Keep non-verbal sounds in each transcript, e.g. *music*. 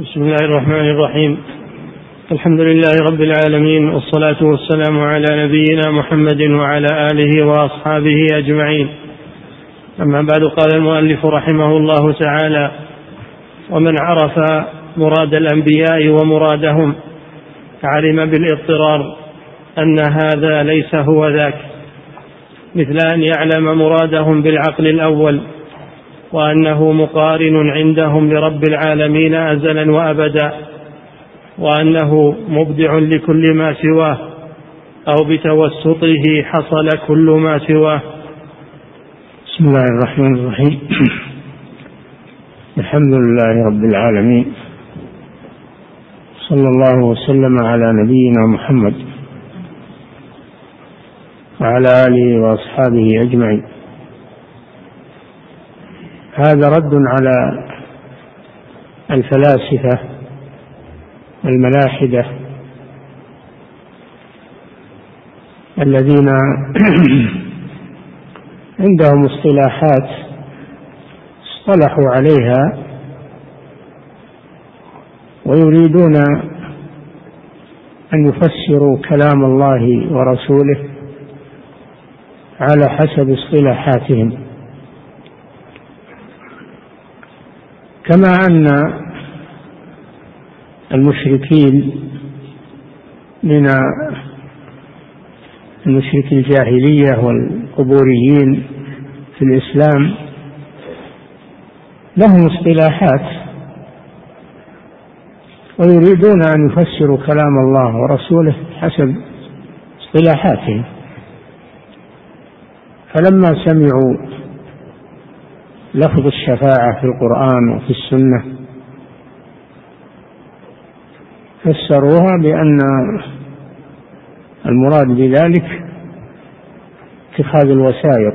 بسم الله الرحمن الرحيم الحمد لله رب العالمين والصلاة والسلام على نبينا محمد وعلى آله وأصحابه أجمعين أما بعد قال المؤلف رحمه الله تعالى ومن عرف مراد الأنبياء ومرادهم علم بالاضطرار أن هذا ليس هو ذاك مثل أن يعلم مرادهم بالعقل الأول وأنه مقارن عندهم لرب العالمين أزلا وأبدا وأنه مبدع لكل ما سواه أو بتوسطه حصل كل ما سواه. بسم الله الرحمن الرحيم. الحمد لله رب العالمين. صلى الله وسلم على نبينا محمد وعلى آله وأصحابه أجمعين. هذا رد على الفلاسفة الملاحدة الذين *clears throat* عندهم اصطلاحات اصطلحوا عليها ويريدون أن يفسروا كلام الله ورسوله على حسب اصطلاحاتهم. كما أن المشركين من المشرك الجاهلية والقبوريين في الإسلام لهم اصطلاحات ويريدون أن يفسروا كلام الله ورسوله حسب اصطلاحاتهم. فلما سمعوا لفظ الشفاعة في القرآن وفي السنة. فسروها بأن المراد بذلك اتخاذ الوسائط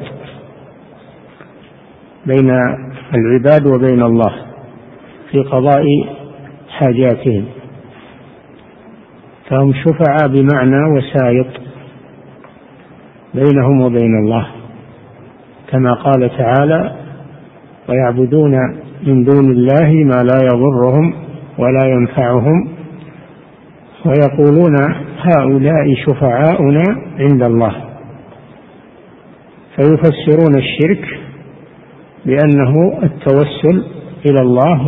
بين العباد وبين الله في قضاء حاجاتهم. فهم شفعاء بمعنى وسائط بينهم وبين الله كما قال تعالى ويعبدون من دون الله ما لا يضرهم ولا ينفعهم ويقولون هؤلاء شفعاؤنا عند الله. فيفسرون الشرك بأنه التوسل إلى الله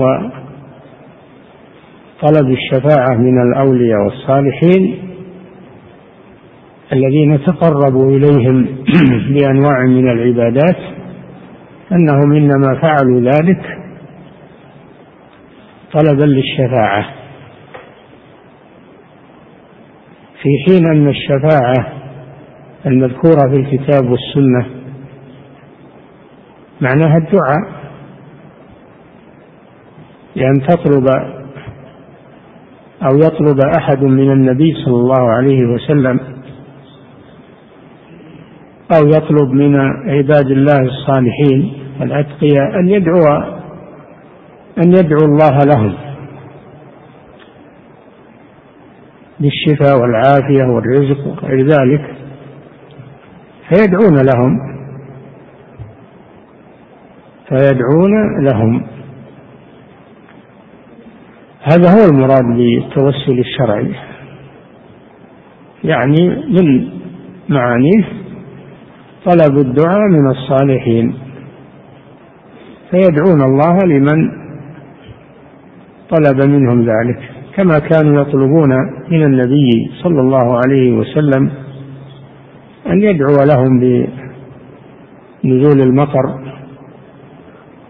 وطلب الشفاعة من الأولياء والصالحين الذين تقربوا إليهم *clears throat* بأنواع من العبادات أنهم إنما فعلوا ذلك طلبا للشفاعة. في حين أن الشفاعة المذكورة في الكتاب والسنة معناها الدعاء لأن تطلب أو يطلب أحد من النبي صلى الله عليه وسلم أو يطلب من عباد الله الصالحين الأتقياء أن يدعو أن يدعو الله لهم بالشفاء والعافية والرزق وغير ذلك فيدعون لهم فيدعون لهم. هذا هو المراد بالتوسل الشرعي يعني من معانيه طلب الدعاء من الصالحين. فيدعون الله لمن طلب منهم ذلك كما كانوا يطلبون من النبي صلى الله عليه وسلم أن يدعو لهم بنزول المطر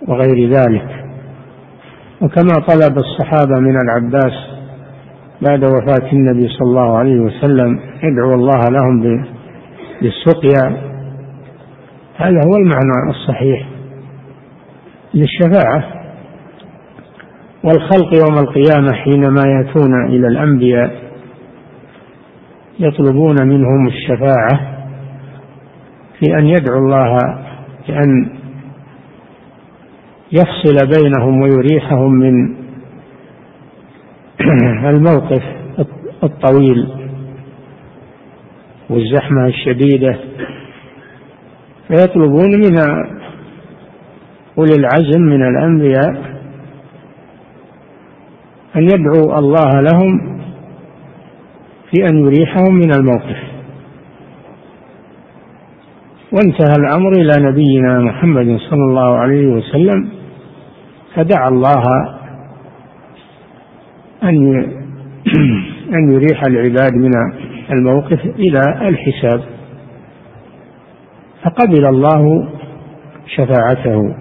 وغير ذلك. وكما طلب الصحابة من العباس بعد وفاة النبي صلى الله عليه وسلم يدعو الله لهم بالسقيا هذا هو المعنى الصحيح للشفاعة والخلق يوم القيامة حينما يأتون إلى الأنبياء يطلبون منهم الشفاعة في أن يدعوا الله بأن يفصل بينهم ويريحهم من *clears throat* الموقف الطويل والزحمة الشديدة فيطلبون من أولي العزم من الأنبياء أن يدعو الله لهم في أن يريحهم من الموقف. وانتهى الأمر إلى نبينا محمد صلى الله عليه وسلم فدعا الله أن *clears throat* أن يريح العباد من الموقف إلى الحساب. فقبل الله شفاعته.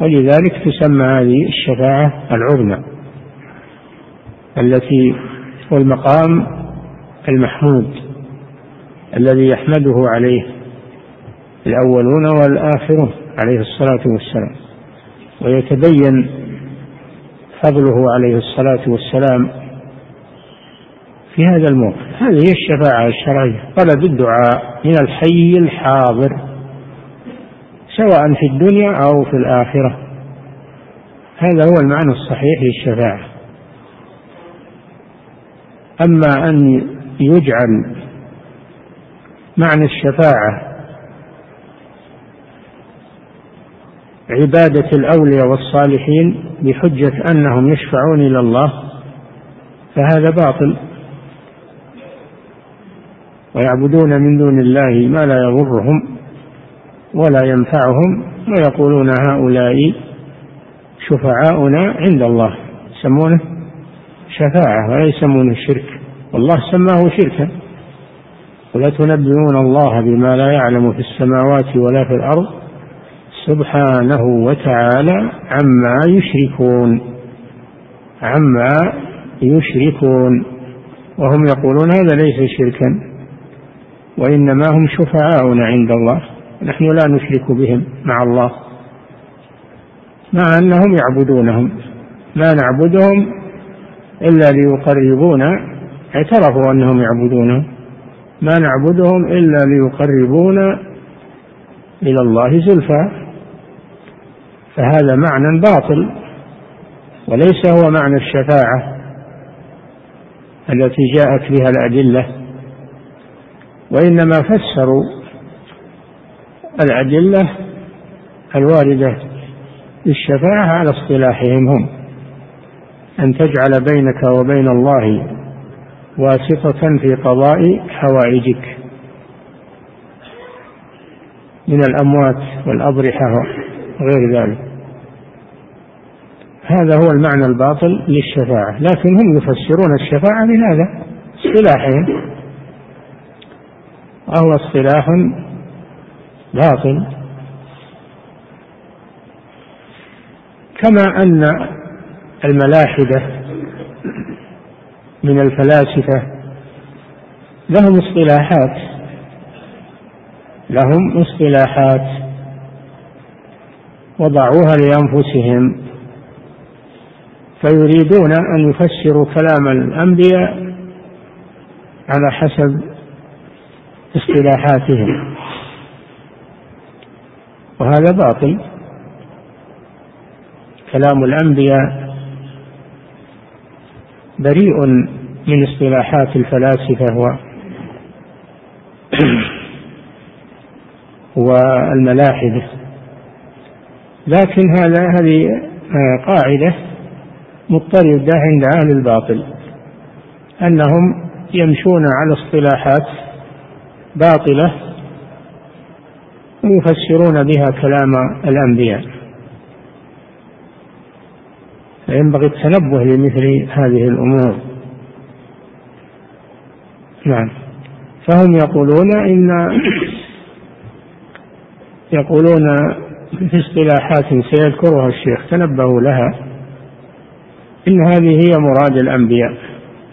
ولذلك تسمى هذه الشفاعة العظمى التي والمقام المحمود الذي يحمده عليه الأولون والآخرون عليه الصلاة والسلام. ويتبين فضله عليه الصلاة والسلام في هذا الموقف. هذه هي الشفاعة الشرعية. طلب الدعاء من الحي الحاضر سواء في الدنيا أو في الآخرة. هذا هو المعنى الصحيح للشفاعة. أما أن يجعل معنى الشفاعة عبادة الأولياء والصالحين بحجة أنهم يشفعون إلى الله فهذا باطل. ويعبدون من دون الله ما لا يضرهم ولا ينفعهم ويقولون هؤلاء شفعاؤنا عند الله. يسمونه شفاعة ولا يسمونه شرك. والله سماه شركا. ولا تنبئون الله بما لا يعلم في السماوات ولا في الأرض؟ سبحانه وتعالى عما يشركون. عما يشركون. وهم يقولون هذا ليس شركا. وإنما هم شفعاؤنا عند الله. نحن لا نشرك بهم مع الله. مع أنهم يعبدونهم. ما نعبدهم إلا ليقربونا. اعترفوا أنهم يعبدونهم ما نعبدهم إلا ليقربونا إلى الله زلفى. فهذا معنى باطل وليس هو معنى الشفاعة التي جاءت بها الأدلة. وإنما فسروا الأدلة الواردة بالشفاعة على اصطلاحهم هم. أن تجعل بينك وبين الله واسطة في قضاء حوائجك. من الأموات والأضرحة وغير ذلك. هذا هو المعنى الباطل للشفاعة. لكن هم يفسرون الشفاعة بهذا اصطلاحهم. وهو اصطلاح باطل. كما أن الملاحدة من الفلاسفة لهم اصطلاحات لهم اصطلاحات وضعوها لأنفسهم فيريدون أن يفسروا كلام الأنبياء على حسب اصطلاحاتهم. وهذا باطل. كلام الأنبياء بريء من اصطلاحات الفلاسفة *clears throat* والملاحدة. لكن هذا هذه قاعدة مضطردة عند أهل الباطل. أنهم يمشون على اصطلاحات باطلة ويفسرون بها كلام الأنبياء. فينبغي التنبه لمثل هذه الأمور. نعم. فهم يقولون إن يقولون في اصطلاحات سيذكرها الشيخ تنبهوا لها. إن هذه هي مراد الأنبياء.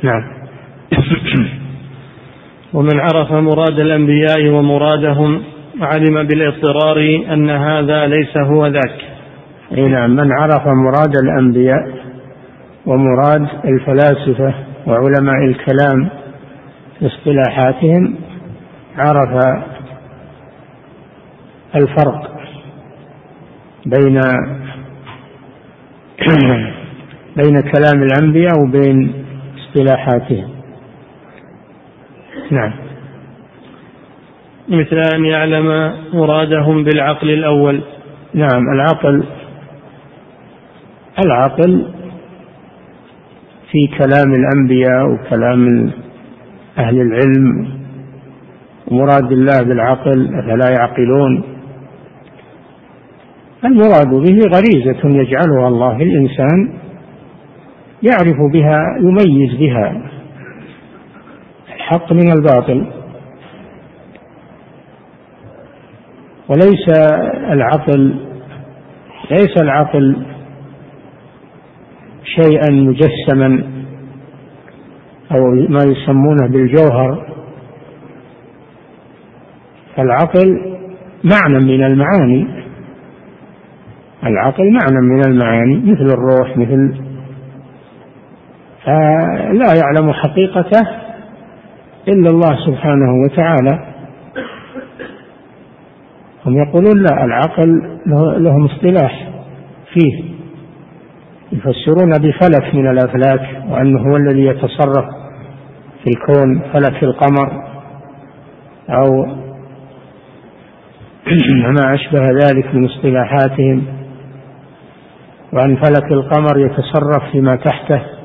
نعم. *coughs* ومن عرف مراد الأنبياء ومرادهم علم بالاضطرار أن هذا ليس هو ذاك. أي نعم من عرف مراد الأنبياء ومراد الفلاسفة وعلماء الكلام في اصطلاحاتهم عرف الفرق بين *clears throat* بين كلام الأنبياء وبين اصطلاحاتهم. نعم. مثل أن يعلم مرادهم بالعقل الأول. نعم العقل العقل في كلام الأنبياء وكلام أهل العلم. مراد الله بالعقل أفلا يعقلون؟ المراد به غريزة يجعلها الله الإنسان يعرف بها يميز بها. الحق من الباطل. وليس العقل ليس العقل شيئا مجسما أو ما يسمونه بالجوهر. العقل معنى من المعاني. العقل معنى من المعاني مثل الروح مثل فلا يعلم حقيقته إلا الله سبحانه وتعالى. هم يقولون لا العقل لهم اصطلاح فيه. يفسرون بفلك من الأفلاك وأنه هو الذي يتصرف في الكون فلك القمر. أو *clears throat* ما أشبه ذلك من اصطلاحاتهم. وأن فلك القمر يتصرف فيما تحته.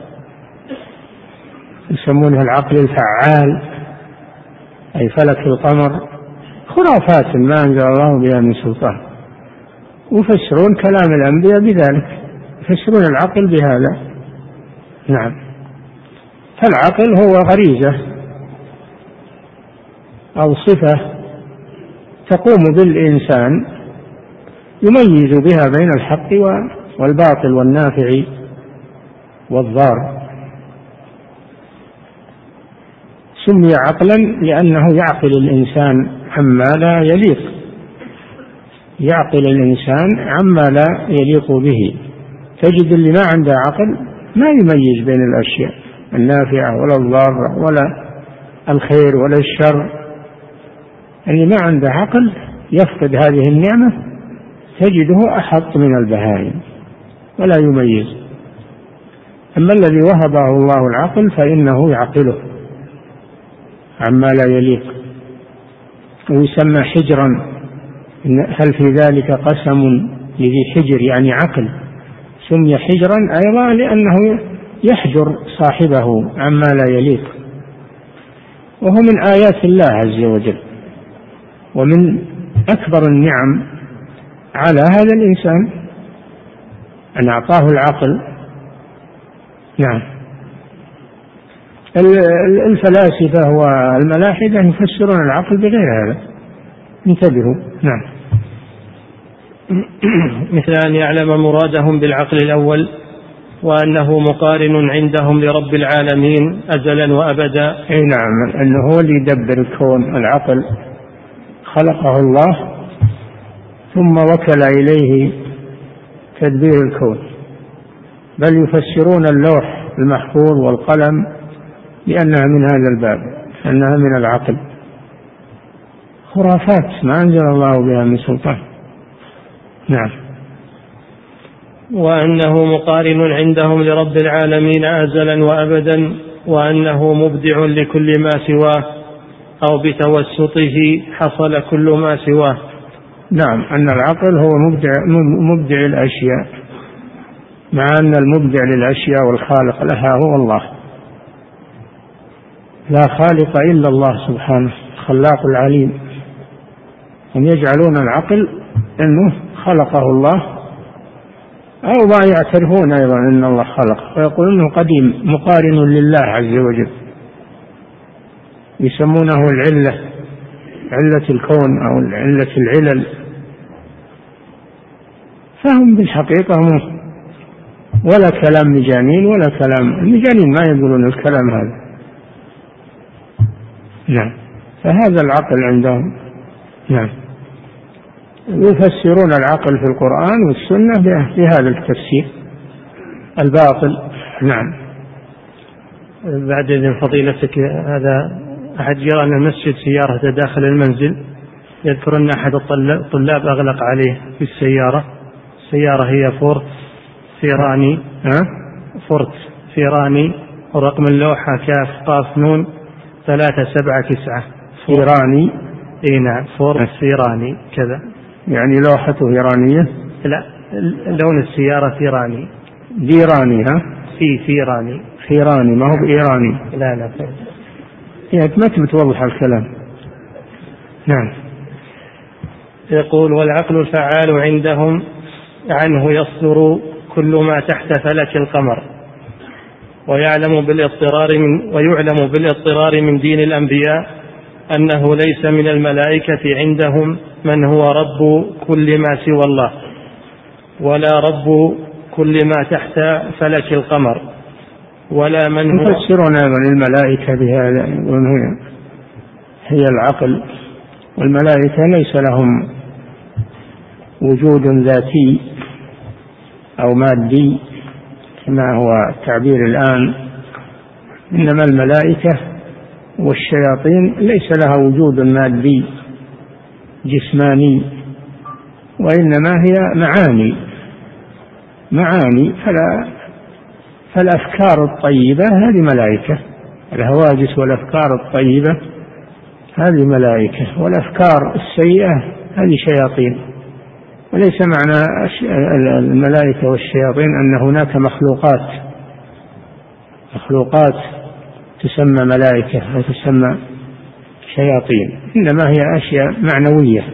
يسمونه العقل الفعال أي فلك القمر. خرافات ما أنزل الله بها من سلطان. يفسرون كلام الأنبياء بذلك يفسرون العقل بهذا. نعم. فالعقل هو غريزة أو صفة تقوم بالإنسان يميز بها بين الحق والباطل والنافع والضار. سمي عقلا لأنه يعقل الإنسان عما لا يليق. يعقل الإنسان عما لا يليق به. تجد اللي ما عنده عقل ما يميز بين الأشياء النافعة ولا الضارة ولا الخير ولا الشر. اللي ما عنده عقل يفقد هذه النعمة تجده أحط من البهائم ولا يميز. أما الذي وهبه الله العقل فإنه يعقله. عما لا يليق. ويسمى حجرا. هل في ذلك قسم لذي حجر يعني عقل؟ سمي حجرا أيضا لأنه يحجر صاحبه عما لا يليق. وهو من آيات الله عز وجل. ومن أكبر النعم على هذا الإنسان أن أعطاه العقل. نعم. الفلاسفة والملاحدة يفسرون العقل بغير هذا. انتبهوا. نعم. مثل أن يعلم مرادهم بالعقل الأول وأنه مقارن عندهم لرب العالمين أزلا وأبدا. أي نعم. أنه هو اللي يدبر الكون العقل. خلقه الله ثم وكل إليه تدبير الكون. بل يفسرون اللوح المحفوظ والقلم لأنها من هذا الباب أنها من العقل. خرافات ما أنزل الله بها من سلطان. نعم. وأنه مقارن عندهم لرب العالمين أزلا وأبدا وأنه مبدع لكل ما سواه أو بتوسطه حصل كل ما سواه. نعم. أن العقل هو مبدع مبدع الأشياء مع أن المبدع للأشياء والخالق لها هو الله. لا خالق إلا الله سبحانه الخلاق العليم. هم يجعلون العقل أنه خلقه الله أو ما يعترفون أيضا أن الله خلق ويقولون أنه قديم مقارن لله عز وجل. يسمونه العلة علة الكون أو علة العلل. فهم بالحقيقة ولا كلام مجانين ولا كلام المجانين ما يقولون الكلام هذا. نعم. فهذا العقل عندهم. نعم. يفسرون العقل في القرآن والسنة بهذا التفسير. الباطل. نعم. بعد إذن فضيلتك هذا أحد جيران المسجد سيارته داخل المنزل يذكر أن أحد الطلاب أغلق عليه في السيارة. السيارة هي فورد فيراني. ها؟ فورد فيراني ورقم اللوحة كاف قاف نون. ثلاثة سبعة تسعة. إيراني. إي نعم. فورد إيراني. كذا. يعني لوحته إيرانية؟ لا. لون السيارة إيراني. ديراني ها؟ في فيراني فيراني ما هو بإيراني. لا لا. يعني ما تبي توضح الكلام؟ نعم. يقول والعقل الفعال عندهم عنه يصدر كل ما تحت فلك القمر. ويعلم بالاضطرار من ويعلم بالاضطرار من دين الأنبياء أنه ليس من الملائكة عندهم من هو رب كل ما سوى الله ولا رب كل ما تحت فلك القمر ولا من هو يفسرون أيضا الملائكة بهذا هي هي العقل والملائكة ليس لهم وجود ذاتي أو مادي كما هو التعبير الآن إنما الملائكة والشياطين ليس لها وجود مادي جسماني وإنما هي معاني. معاني فلا فالأفكار الطيبة هذه ملائكة الهواجس والأفكار الطيبة هذه ملائكة والأفكار السيئة هذه شياطين. وليس معنى الملائكة والشياطين أن هناك مخلوقات. مخلوقات تسمى ملائكة أو تسمى شياطين إنما هي أشياء معنوية.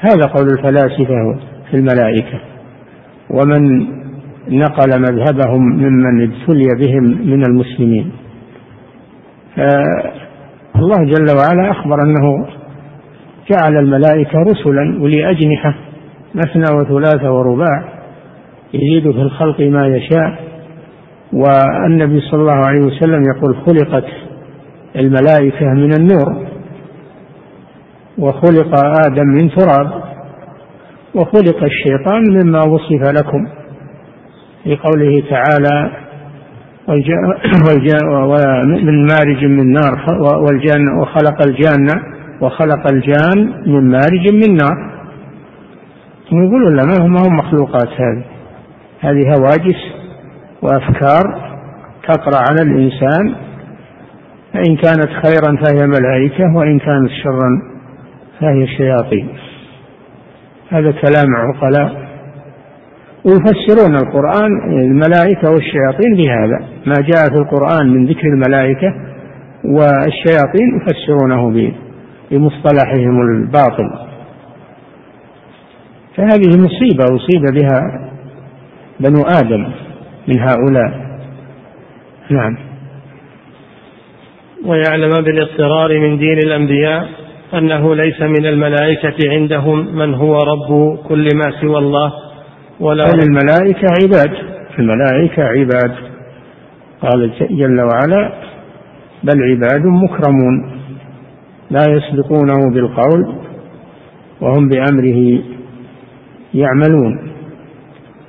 هذا قول الفلاسفة في الملائكة. ومن نقل مذهبهم ممن ابتلي بهم من المسلمين. الله جل وعلا أخبر أنه جعل الملائكة رسلا ولي أجنحة مثنى وثلاث ورباع يزيد في الخلق ما يشاء. والنبي صلى الله عليه وسلم يقول خلقت الملائكة من النور وخلق آدم من تراب وخلق الشيطان مما وصف لكم. في قوله تعالى *clears throat* من مارج من نار والجان وخلق الجان وخلق الجان من مارج من نار. يقولون لا ما هم مخلوقات هذه؟ هذه هواجس وأفكار تطرأ على الإنسان فإن كانت خيرا فهي ملائكة وإن كانت شرا فهي شياطين. هذا كلام عقلاء. ويفسرون القرآن الملائكة والشياطين بهذا. ما جاء في القرآن من ذكر الملائكة والشياطين يفسرونه به. بمصطلحهم الباطل. فهذه مصيبة أصيب بها بنو آدم من هؤلاء. نعم. ويعلم بالاضطرار من دين الأنبياء أنه ليس من الملائكة عندهم من هو رب كل ما سوى الله ولا الملائكة عباد. الملائكة عباد. قال جل وعلا بل عباد مكرمون. لا يسبقونه بالقول وهم بأمره يعملون.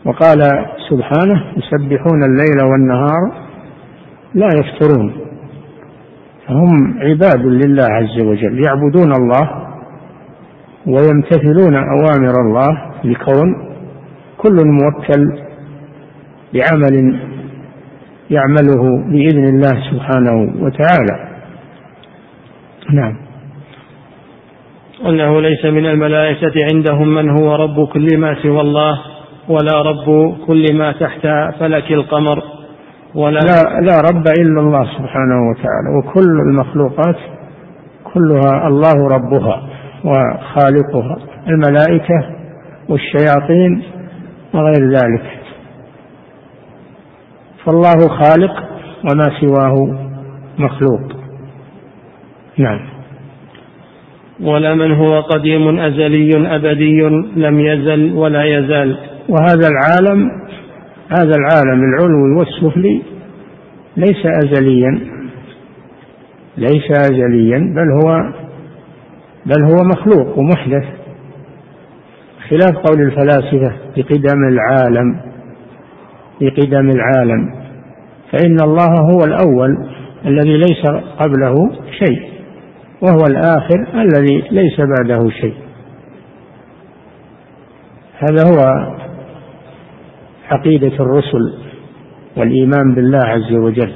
وقال سبحانه يسبحون الليل والنهار لا يفترون. فهم عباد لله عز وجل يعبدون الله ويمتثلون أوامر الله لكون كل موكل بعمل يعمله بإذن الله سبحانه وتعالى. نعم. أنه ليس من الملائكة عندهم من هو رب كل ما سوى الله ولا رب كل ما تحت فلك القمر ولا لا, لا رب إلا الله سبحانه وتعالى وكل المخلوقات كلها الله ربها وخالقها الملائكة والشياطين وغير ذلك. فالله خالق وما سواه مخلوق. نعم. ولا من هو قديم أزلي أبدي لم يزل ولا يزال. وهذا العالم هذا العالم العلوي والسفلي ليس أزليا ليس أزليا بل هو بل هو مخلوق ومحدث. خلاف قول الفلاسفة بقدم العالم بقدم العالم فإن الله هو الأول الذي ليس قبله شيء. وهو الآخر الذي ليس بعده شيء. هذا هو عقيدة الرسل والإيمان بالله عز وجل.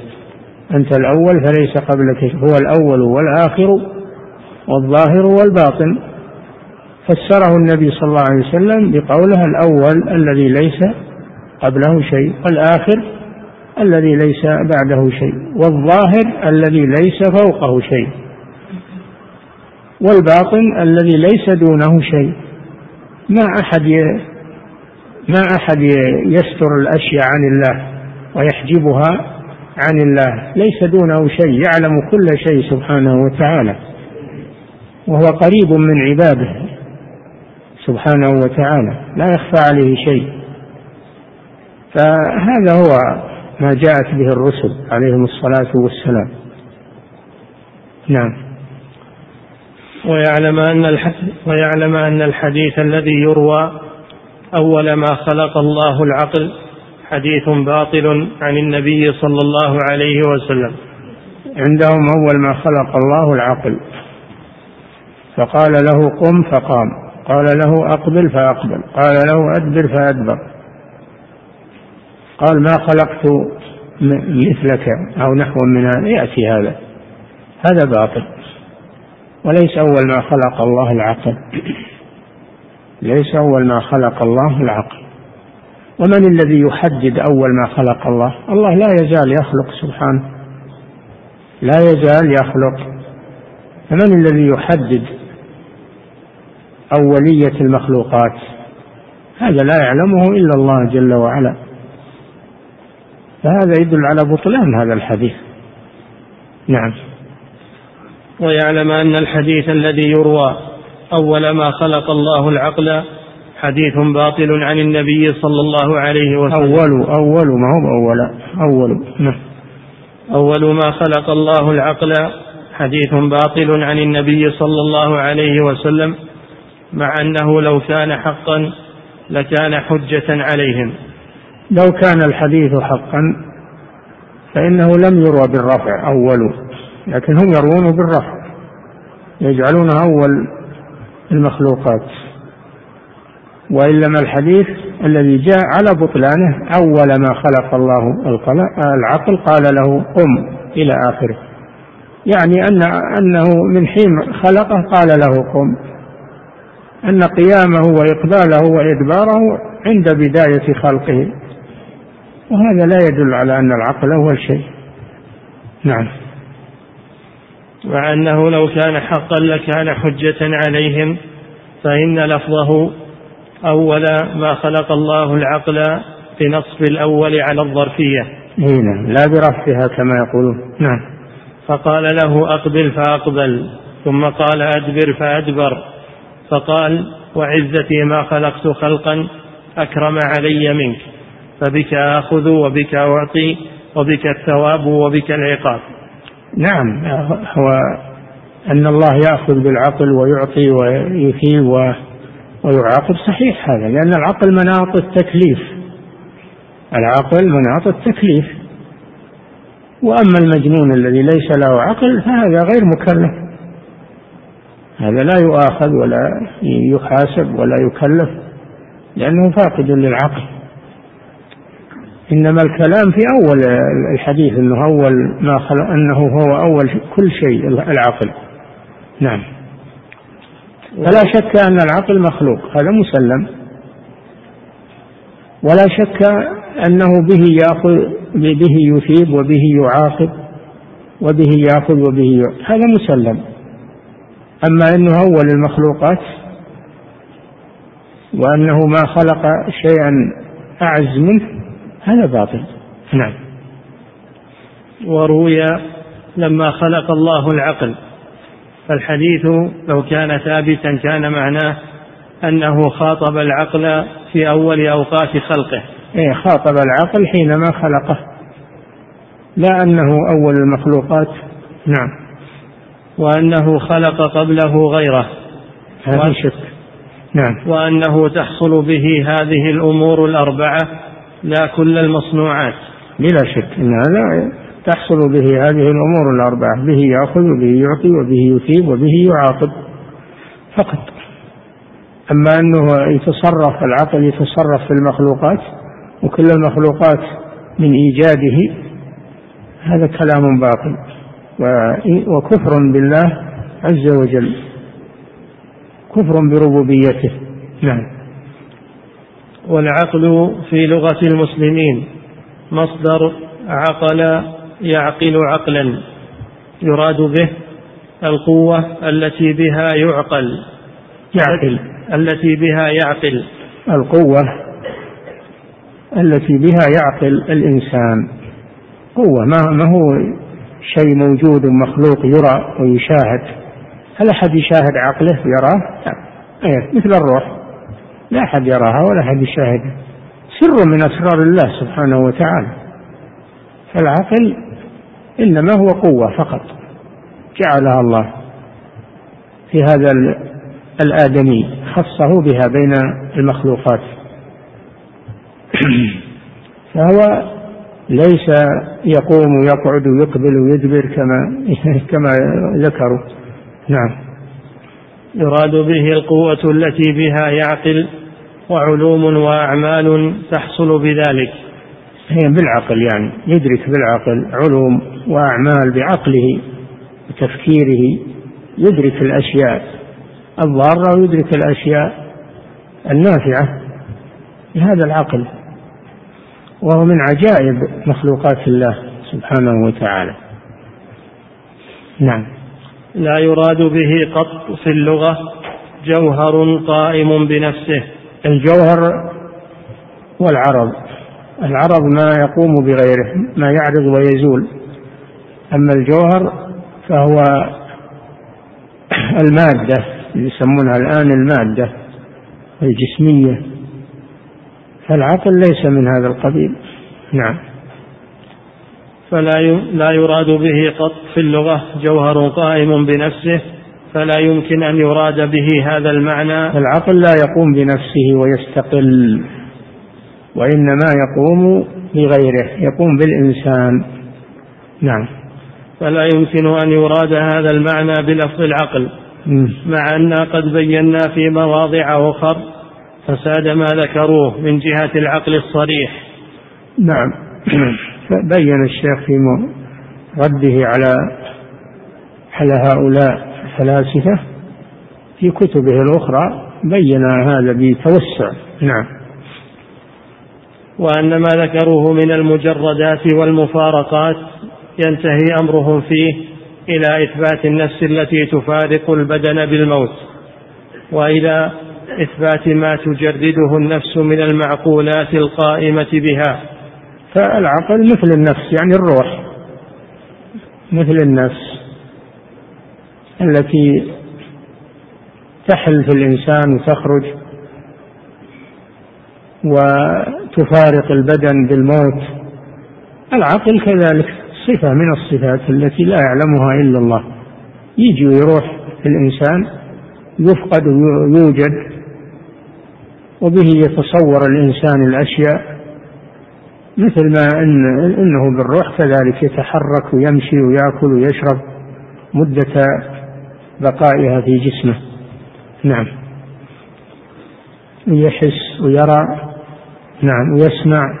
أنت الأول فليس قبلك هو الأول والآخر والظاهر والباطن. فسره النبي صلى الله عليه وسلم بقوله الأول الذي ليس قبله شيء والآخر الذي ليس بعده شيء والظاهر الذي ليس فوقه شيء. والباطن الذي ليس دونه شيء. ما أحد ما أحد يستر الأشياء عن الله ويحجبها عن الله. ليس دونه شيء يعلم كل شيء سبحانه وتعالى. وهو قريب من عباده سبحانه وتعالى. لا يخفى عليه شيء. فهذا هو ما جاءت به الرسل عليهم الصلاة والسلام. نعم. ويعلم أن ويعلم أن الحديث الذي يروى أول ما خلق الله العقل حديث باطل عن النبي صلى الله عليه وسلم. عندهم أول ما خلق الله العقل. فقال له قم فقام. قال له أقبل فأقبل. قال له أدبر فأدبر. قال ما خلقت مثلك أو نحو من هذا؟ يأتي هذا. هذا باطل. وليس أول ما خلق الله العقل. ليس أول ما خلق الله العقل. ومن الذي يحدد أول ما خلق الله؟ الله لا يزال يخلق سبحانه. لا يزال يخلق. فمن الذي يحدد أولية المخلوقات؟ هذا لا يعلمه إلا الله جل وعلا. فهذا يدل على بطلان هذا الحديث. نعم. ويعلم أن الحديث الذي يروى أول ما خلق الله العقل حديث باطل عن النبي صلى الله عليه وسلم. أول أول ما هو أول؟ أول نعم. أول ما خلق الله العقل حديث باطل عن النبي صلى الله عليه وسلم مع أنه لو كان حقا لكان حجة عليهم. لو كان الحديث حقا فإنه لم يروى بالرفع أول. لكن هم يروونه بالرفع يجعلونه أول المخلوقات. وإنما الحديث الذي جاء على بطلانه أول ما خلق الله العقل قال له قم إلى آخره. يعني أن أنه من حين خلقه قال له قم. أن قيامه وإقباله وإدباره عند بداية خلقه. وهذا لا يدل على أن العقل أول شيء نعم. مع أنه لو كان حقا لكان حجة عليهم فإن لفظه أول ما خلق الله العقل بنصب الأول على الظرفية. نعم لا برفعها كما يقولون. نعم. فقال له أقبل فأقبل ثم قال أدبر فأدبر. فقال وعزتي ما خلقت خلقا أكرم علي منك فبك آخذ وبك أعطي وبك الثواب وبك العقاب. نعم هو أن الله يأخذ بالعقل ويعطي ويثيب ويعاقب صحيح هذا لأن العقل مناط التكليف. العقل مناط التكليف. وأما المجنون الذي ليس له عقل فهذا غير مكلف. هذا لا يؤاخذ ولا يحاسب ولا يكلف لأنه فاقد للعقل. إنما الكلام في أول الحديث أنه أول ما خلق أنه هو أول كل شيء العقل. نعم. فلا شك أن العقل مخلوق. هذا مسلم. ولا شك أنه به يأخذ به يثيب وبه يعاقب وبه يأخذ وبه يعطي هذا مسلم. أما أنه أول المخلوقات وأنه ما خلق شيئا أعز منه هذا باطل. نعم. وروي لما خلق الله العقل. فالحديث لو كان ثابتا كان معناه أنه خاطب العقل في أول أوقات خلقه. إيه خاطب العقل حينما خلقه. لا أنه أول المخلوقات. نعم. وأنه خلق قبله غيره. هذا شك. نعم. وأنه تحصل به هذه الأمور الأربعة لا كل المصنوعات. بلا شك إن هذا تحصل به هذه الأمور الأربعة. به يأخذ وبه يعطي وبه يثيب وبه يعاقب. فقط. أما أنه يتصرف العقل يتصرف في المخلوقات وكل المخلوقات من إيجاده هذا كلام باطل. وكفر بالله عز وجل. كفر بربوبيته. نعم. والعقل في لغة المسلمين. مصدر عقل يعقل عقلا يراد به القوة التي بها يعقل. يعقل. التي بها يعقل. القوة التي بها يعقل الإنسان. قوة ما ما هو شيء موجود مخلوق يرى ويشاهد؟ هل أحد يشاهد عقله؟ يراه؟ لا. إيه مثل الروح. لا أحد يراها ولا أحد يشاهدها. سر من أسرار الله سبحانه وتعالى. فالعقل إنما هو قوة فقط. جعلها الله في هذا الآدمي خصه بها بين المخلوقات. *clears throat* فهو ليس يقوم ويقعد ويقبل ويدبر كما *laughs* كما ذكروا. نعم. يراد به القوة التي بها يعقل. وعلوم وأعمال تحصل بذلك. هي بالعقل يعني يدرك بالعقل علوم وأعمال بعقله وتفكيره يدرك الأشياء الضارة ويدرك الأشياء النافعة بهذا العقل. وهو من عجائب مخلوقات الله سبحانه وتعالى. نعم. لا يراد به قط في اللغة جوهر قائم بنفسه. الجوهر والعرض. العرض ما يقوم بغيره ما يعرض ويزول. أما الجوهر فهو المادة يسمونها الآن المادة الجسمية. فالعقل ليس من هذا القبيل. نعم. فلا لا يراد به قط في اللغة جوهر قائم بنفسه. فلا يمكن أن يراد به هذا المعنى. العقل لا يقوم بنفسه ويستقل وإنما يقوم بغيره يقوم بالإنسان. نعم. فلا يمكن أن يراد هذا المعنى بلفظ العقل مع أننا قد بينا في مواضع أخر فساد ما ذكروه من جهة العقل الصريح. نعم. بين الشيخ في رده على على هؤلاء. الفلاسفة في كتبه الأخرى بين هذا بتوسع. نعم. وأن ما ذكروه من المجردات والمفارقات ينتهي أمرهم فيه إلى إثبات النفس التي تفارق البدن بالموت. وإلى إثبات ما تجرده النفس من المعقولات القائمة بها. فالعقل مثل النفس يعني الروح. مثل النفس. التي تحل في الإنسان وتخرج وتفارق البدن بالموت. العقل كذلك صفة من الصفات التي لا يعلمها إلا الله. يجي ويروح في الإنسان يفقد ويوجد وبه يتصور الإنسان الأشياء. مثل ما إن إنه بالروح كذلك يتحرك ويمشي ويأكل ويشرب مدة بقائها في جسمه. نعم. ويحس ويرى. نعم. ويسمع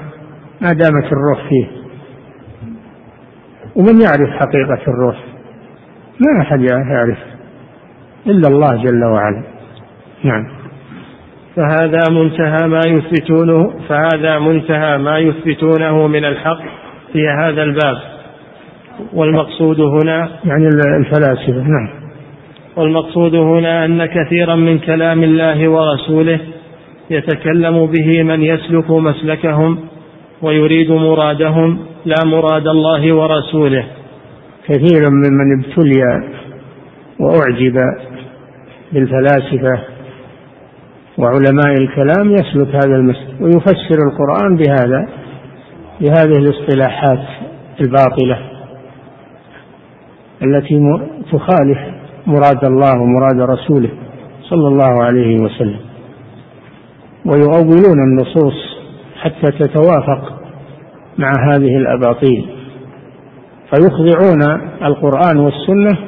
ما دامت الروح فيه. ومن يعرف حقيقة الروح؟ ما أحد يعرف. إلا الله جل وعلا. نعم. فهذا منتهى ما يثبتونه فهذا منتهى ما يثبتونه من الحق في هذا الباب. والمقصود هنا يعني الفلاسفة. نعم. والمقصود هنا أن كثيرا من كلام الله ورسوله يتكلم به من يسلك مسلكهم ويريد مرادهم لا مراد الله ورسوله. كثير ممن ابتلي وأعجب بالفلاسفة وعلماء الكلام يسلك هذا المسلك ويفسر القرآن بهذا بهذه الاصطلاحات الباطلة التي تخالف مراد الله ومراد رسوله صلى الله عليه وسلم. ويؤولون النصوص حتى تتوافق مع هذه الأباطيل. فيخضعون القرآن والسنة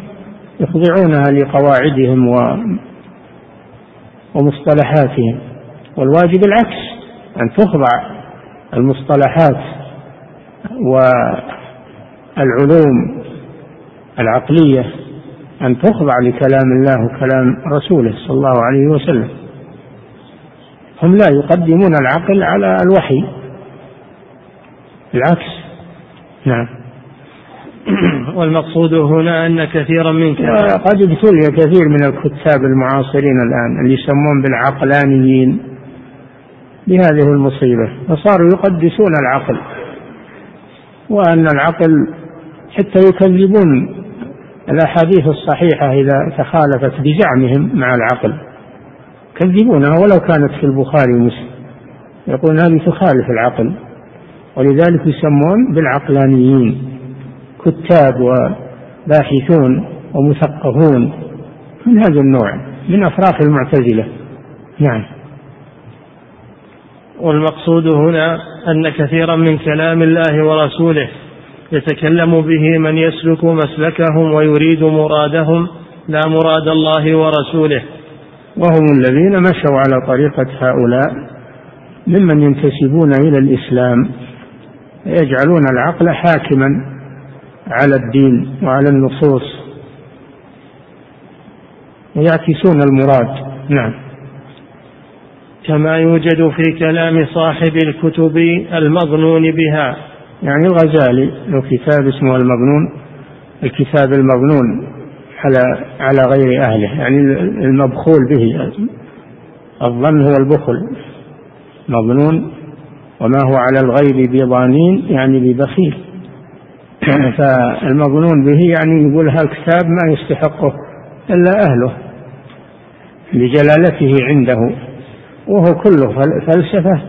يخضعونها لقواعدهم ومصطلحاتهم. والواجب العكس أن تخضع المصطلحات والعلوم العقلية أن تخضع لكلام الله وكلام رسوله صلى الله عليه وسلم. هم لا يقدمون العقل على الوحي. العكس. نعم. *clears throat* والمقصود هنا أن كثيرا من قد ابتلي كثير من الكتاب المعاصرين الآن اللي يسمون بالعقلانيين. بهذه المصيبة. فصاروا يقدسون العقل. وأن العقل حتى يكذبون الأحاديث الصحيحة إذا تخالفت بزعمهم مع العقل يكذبونها ولو كانت في البخاري ومسلم. يقول هذه تخالف العقل ولذلك يسمون بالعقلانيين كتاب وباحثون ومثقفون من هذا النوع من أفراح المعتزلة. نعم. والمقصود هنا أن كثيرا من كلام الله ورسوله يتكلم به من يسلك مسلكهم ويريد مرادهم لا مراد الله ورسوله. وهم الذين مشوا على طريقة هؤلاء ممن ينتسبون إلى الإسلام يجعلون العقل حاكما على الدين وعلى النصوص. ويعكسون المراد. نعم. كما يوجد في كلام صاحب الكتب المظنون بها. يعني الغزالي له كتاب اسمه المظنون الكتاب المظنون على على غير أهله يعني المبخول به الظن هو البخل. مظنون وما هو على الغيب بضانين يعني ببخيل. *clears throat* فالمظنون به يعني يقول هالكتاب ما يستحقه إلا أهله لجلالته عنده. وهو كله فلسفة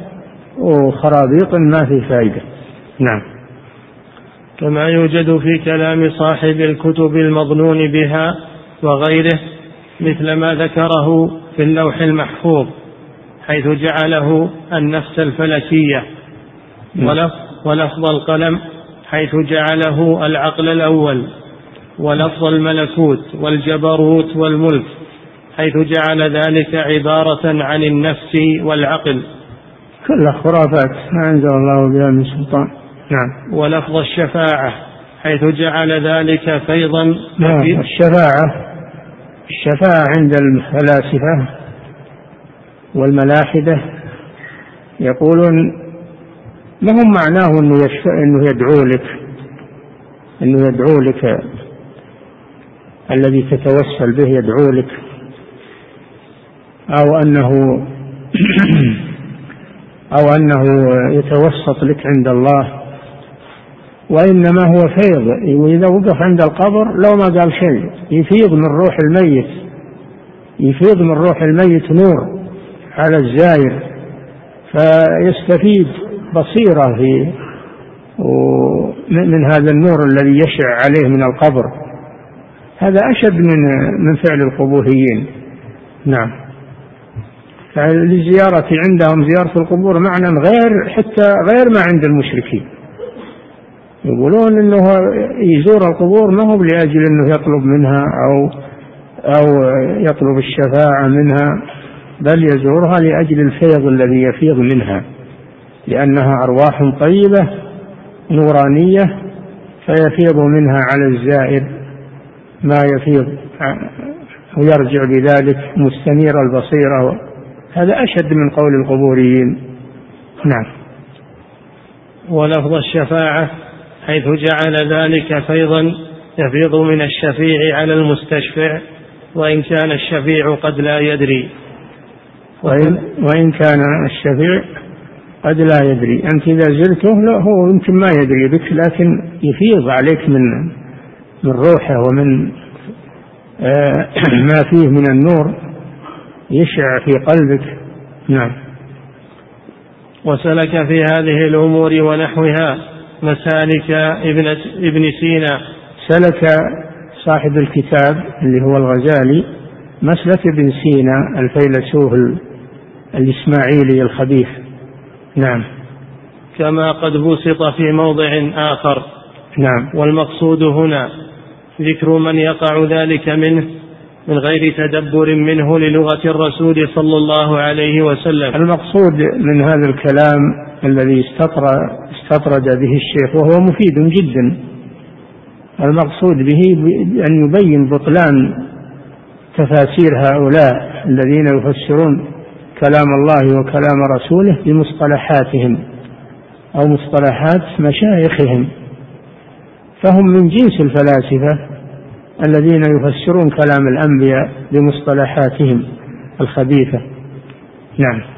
وخرابيط ما في فائدة نعم. كما يوجد في كلام صاحب الكتب المظنون بها وغيره مثل ما ذكره في اللوح المحفوظ حيث جعله النفس الفلكية نعم. ولفظ القلم حيث جعله العقل الأول ولفظ الملكوت والجبروت والملك حيث جعل ذلك عبارة عن النفس والعقل. كلها خرافات ما أنزل الله بها من سلطان. نعم. ولفظ الشفاعة حيث جعل ذلك فيضا نعم. الشفاعة الشفاعة عند الفلاسفة والملاحدة يقولون ما هم معناه إنه يشفع إنه يدعو لك إنه يدعو لك الذي تتوسل به يدعو لك أو أنه *clears throat* أو أنه يتوسط لك عند الله. وإنما هو فيض. وإذا وقف عند القبر لو ما قال شيء. يفيض من روح الميت. يفيض من روح الميت نور على الزائر. فيستفيد بصيرة في من هذا النور الذي يشع عليه من القبر. هذا أشد من من فعل القبوريين. نعم. فالزيارة عندهم زيارة القبور معنى غير حتى غير ما عند المشركين. يقولون إنه يزور القبور ما هو لأجل إنه يطلب منها أو أو يطلب الشفاعة منها بل يزورها لأجل الفيض الذي يفيض منها لأنها أرواح طيبة نورانية فيفيض منها على الزائر ما يفيض ويرجع بذلك مستنير البصيرة هذا أشد من قول القبوريين. نعم. ولفظ الشفاعة حيث جعل ذلك فيضا يفيض من الشفيع على المستشفع وإن كان الشفيع قد لا يدري. وإن, وإن كان الشفيع قد لا يدري. أنت إذا زرته لا هو يمكن ما يدري بك لكن يفيض عليك من من روحه ومن آه، *clears throat* ما فيه من النور يشع في قلبك. نعم. وسلك في هذه الأمور ونحوها. مسالك ابن ابن سينا. سلك صاحب الكتاب اللي هو الغزالي مسلك ابن سينا الفيلسوف الإسماعيلي الخبيث. نعم. كما قد بسط في موضع آخر. نعم. والمقصود هنا ذكر من يقع ذلك منه من غير تدبر منه للغة الرسول صلى الله عليه وسلم. المقصود من هذا الكلام الذي استطرد, به الشيخ وهو مفيد جدا. المقصود به أن يبين بطلان تفاسير هؤلاء الذين يفسرون كلام الله وكلام رسوله بمصطلحاتهم أو مصطلحات مشايخهم. فهم من جنس الفلاسفة الذين يفسرون كلام الأنبياء بمصطلحاتهم الخبيثة. نعم.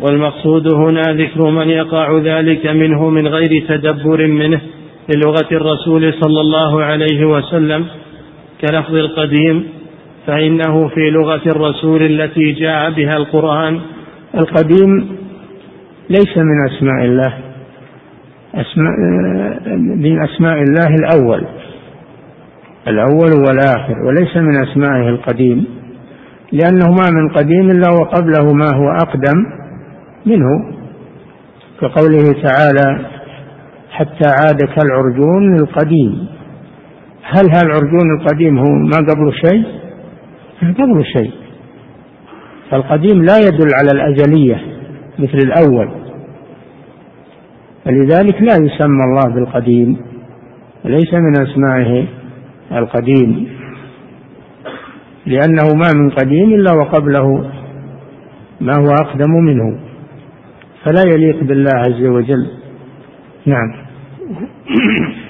والمقصود هنا ذكر من يقع ذلك منه من غير تدبر منه للغة الرسول صلى الله عليه وسلم كلفظ القديم فإنه في لغة الرسول التي جاء بها القرآن. القديم ليس من أسماء الله أسماء من أسماء الله الأول الأول والآخر وليس من أسمائه القديم لأنه ما من قديم إلا وقبله ما هو أقدم. منه كقوله تعالى حتى عاد كالعرجون القديم. هل هالعرجون القديم هو ما قبله شيء؟ قبله شيء. فالقديم لا يدل على الأزلية مثل الأول. فلذلك لا يسمى الله بالقديم ليس من أسمائه القديم. لأنه ما من قديم إلا وقبله ما هو أقدم منه. فلا يليق بالله عز وجل. نعم. *coughs*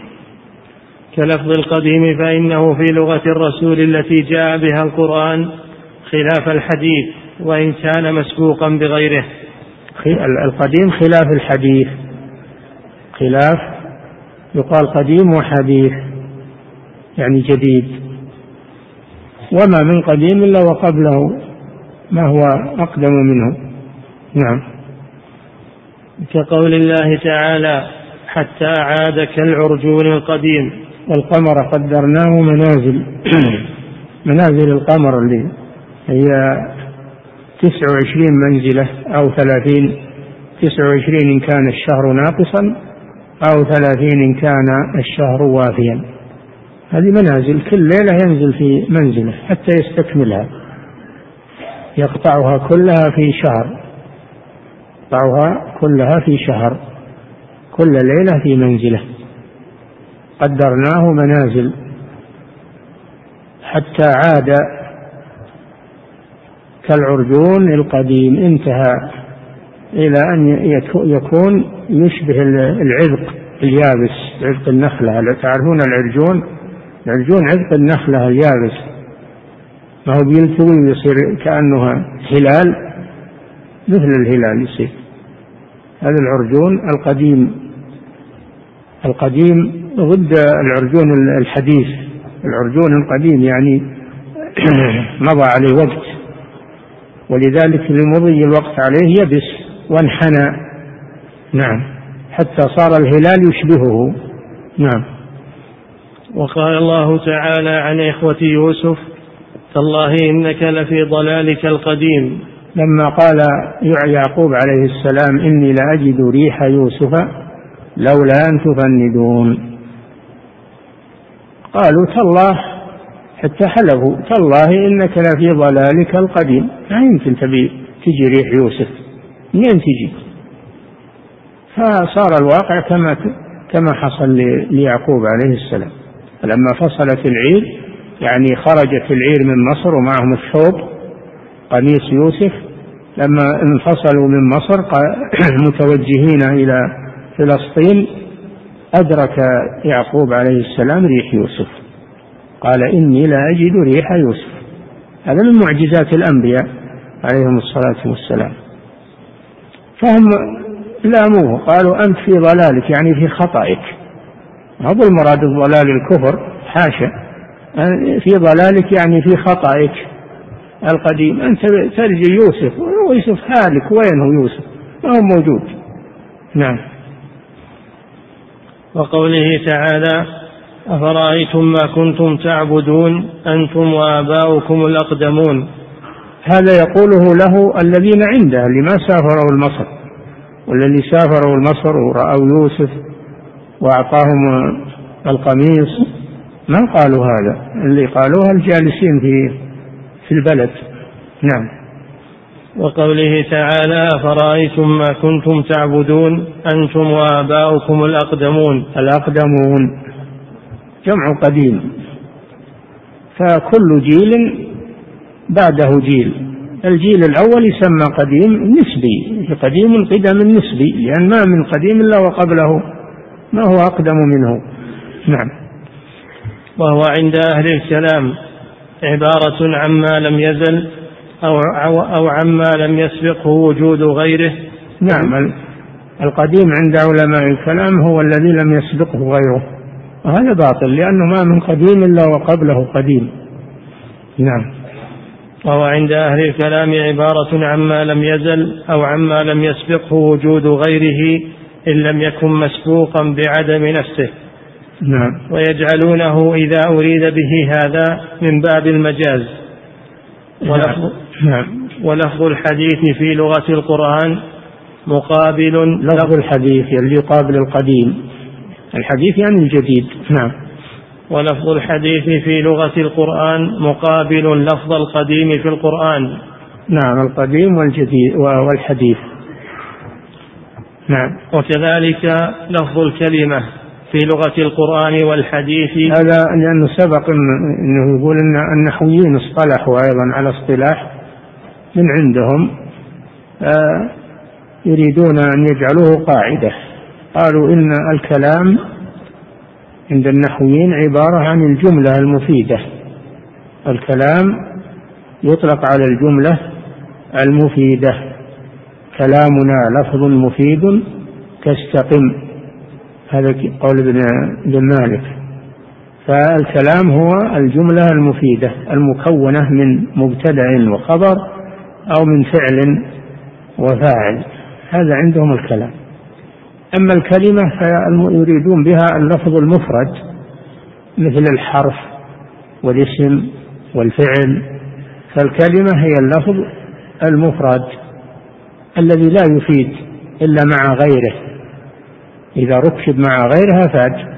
كلفظ القديم فإنه في لغة الرسول التي جاء بها القرآن خلاف الحديث وإن كان مسبوقا بغيره. القديم خلاف الحديث. خلاف يقال قديم وحديث يعني جديد. وما من قديم إلا وقبله ما هو أقدم منه. نعم. كقول الله تعالى حتى عاد كالعرجون القديم. والقمر قدرناه منازل. *coughs* منازل القمر اللي هي تسع وعشرين منزلة أو ثلاثين. تسع وعشرين إن كان الشهر ناقصا أو ثلاثين إن كان الشهر وافيا. هذه منازل كل ليلة ينزل في منزلة حتى يستكملها. يقطعها كلها في شهر. يقطعها كلها في شهر كل ليلة في منزله. قدرناه منازل. حتى عاد كالعرجون القديم انتهى إلى أن يكون يشبه العذق اليابس عذق النخلة. تعرفون العرجون؟ العرجون عذق النخلة اليابس. ما هو بيلتوي ويصير كأنه هلال مثل الهلال يصير. هذا العرجون القديم. القديم ضد العرجون الحديث. العرجون القديم يعني *clears throat* مضى عليه وقت. ولذلك لمضي الوقت عليه يبس وانحنى. نعم. حتى صار الهلال يشبهه. نعم. وقال الله تعالى عن إخوة يوسف تالله إنك لفي ضلالك القديم. لما قال يعقوب عليه السلام إني لأجد ريح يوسف لولا أن تفندون. قالوا تالله حتى حلفوا تالله إنك لفي ضلالك القديم. ما يمكن تبي تجي ريح يوسف. منين تجي؟ فصار الواقع كما كما حصل ليعقوب عليه السلام. لما فصلت العير يعني خرجت العير من مصر ومعهم الثوب قميص يوسف لما انفصلوا من مصر *clears throat* متوجهين إلى فلسطين أدرك يعقوب عليه السلام ريح يوسف. قال إني لا أجد ريح يوسف. هذا من معجزات الأنبياء عليهم الصلاة والسلام. فهم لاموه قالوا أنت في ضلالك يعني في خطأك. هذا المراد ضلال الكفر؟ حاشا. في ضلالك يعني في خطأك. القديم. أنت ترجي يوسف ويوسف هالك وين هو يوسف؟ ما هو موجود. نعم. وقوله تعالى أفرأيتم ما كنتم تعبدون؟ أنتم وآباؤكم الأقدمون. هذا يقوله له الذين عنده اللي ما سافروا المصر والذي سافروا المصر ورأوا يوسف وأعطاهم القميص. ما قالوا هذا؟ اللي قالوها الجالسين في في البلد. نعم. وقوله تعالى أفرأيتم ما كنتم تعبدون؟ أنتم وآباؤكم الأقدمون. الأقدمون. جمع قديم. فكل جيل بعده جيل. الجيل الأول يسمى قديم نسبي. قديم القدم النسبي لأن ما من قديم إلا وقبله. ما هو أقدم منه؟ نعم. وهو عند أهل الكلام. عبارة عما لم يزل أو أو عما لم يسبقه وجود غيره. نعم القديم عند علماء الكلام هو الذي لم يسبقه غيره. وهذا باطل لأنه ما من قديم إلا وقبله قديم. نعم. وهو عند أهل الكلام عبارة عما لم يزل أو عما لم يسبقه وجود غيره إن لم يكن مسبوقا بعدم نفسه. نعم. ويجعلونه إذا أريد به هذا من باب المجاز. ولفظ, نعم. ولفظ الحديث في لغة القرآن مقابل لفظ الحديث اللي يقابل القديم. الحديث يعني الجديد. نعم. ولفظ الحديث في لغة القرآن مقابل لفظ القديم في القرآن. نعم القديم والجديد والحديث. نعم. وكذلك لفظ الكلمة. في لغة القرآن والحديث. هذا لأنه سبق أنه يقول أن النحويين اصطلحوا أيضا على اصطلاح من عندهم آه، يريدون أن يجعلوه قاعدة. قالوا إن الكلام عند النحويين عبارة عن الجملة المفيدة. الكلام يطلق على الجملة المفيدة. كلامنا لفظ مفيد كاستقم هذا قول ابن ابن مالك. فالكلام هو الجملة المفيدة المكونة من مبتدأ وخبر أو من فعل وفاعل. هذا عندهم الكلام. أما الكلمة فيريدون بها اللفظ المفرد مثل الحرف والاسم والفعل. فالكلمة هي اللفظ المفرد الذي لا يفيد إلا مع غيره. إذا ركب مع غيرها فاد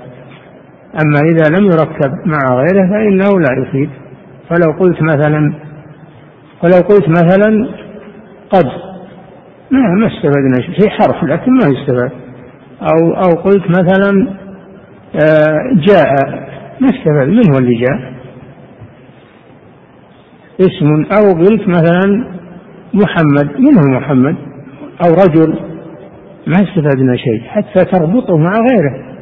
أما إذا لم يركب مع غيره فإنه لا يفيد فلو قلت مثلا ولو قلت مثلا قد ما ما استفدنا شيء. في حرف لكن ما يستفاد. أو أو قلت مثلا آه، جاء. ما استفاد. من هو اللي جاء؟ اسم. أو قلت مثلا محمد. من هو محمد؟ أو رجل. ما استفدنا شيء حتى تربطه مع غيره.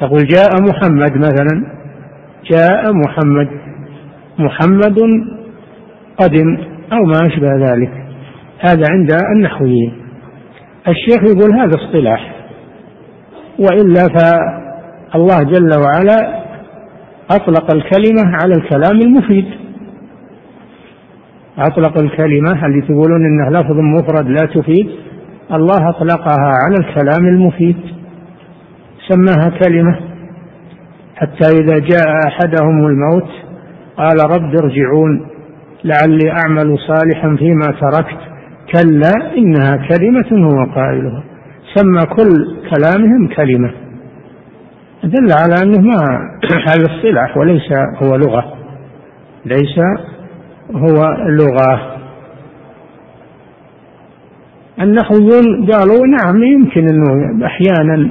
تقول جاء محمد مثلا جاء محمد. محمد قدم أو ما أشبه ذلك. هذا عند النحويين. الشيخ يقول هذا اصطلاح. وإلا فالله جل وعلا أطلق الكلمة على الكلام المفيد. أطلق الكلمة اللي تقولون إنه لفظ مفرد لا تفيد. الله أطلقها على الكلام المفيد. سماها كلمة حتى إذا جاء أحدهم الموت قال رب ارجعون لعلي أعمل صالحا فيما تركت. كلا إنها كلمة هو قائلها. سمى كل كلامهم كلمة. دل على أنه ما *clears throat* هذا اصطلاح وليس هو لغة. ليس هو لغة. النحويون قالوا نعم يمكن أنه أحيانا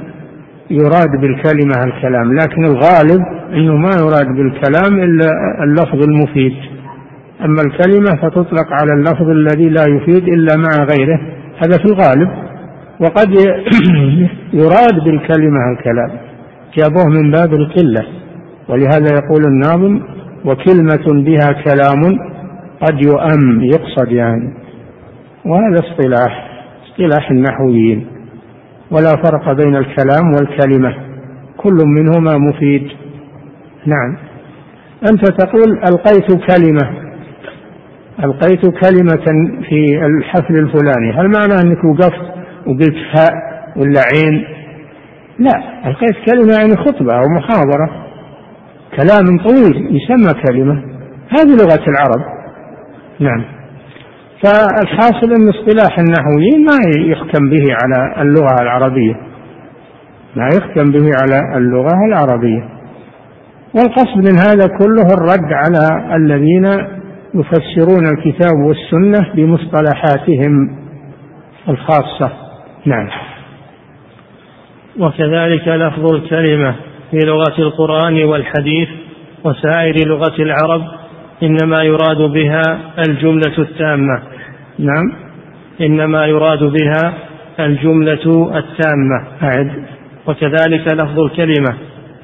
يراد بالكلمة الكلام لكن الغالب أنه ما يراد بالكلام إلا اللفظ المفيد. أما الكلمة فتطلق على اللفظ الذي لا يفيد إلا مع غيره هذا في الغالب. وقد *coughs* يراد بالكلمة الكلام جابوه من باب القلة ولهذا يقول الناظم وكلمة بها كلام قد يؤم يقصد يعني. وهذا اصطلاح. اصطلاح النحويين. ولا فرق بين الكلام والكلمة. كل منهما مفيد. نعم. أنت تقول ألقيت كلمة. ألقيت كلمة في الحفل الفلاني. هل معنى أنك وقفت وقلت فاء ولا عين؟ لا. ألقيت كلمة يعني خطبة أو محاضرة. كلام طويل يسمى كلمة. هذه لغة العرب. نعم. فالحاصل أن اصطلاح النحويين ما يحكم به على اللغة العربية. ما يحكم به على اللغة العربية. والقصد من هذا كله الرد على الذين يفسرون الكتاب والسنة بمصطلحاتهم الخاصة. نعم. وكذلك لفظ الكلمة في لغة القرآن والحديث وسائر لغة العرب إنما يراد بها الجملة التامة. نعم. إنما يراد بها الجملة التامة. أعد. وكذلك لفظ الكلمة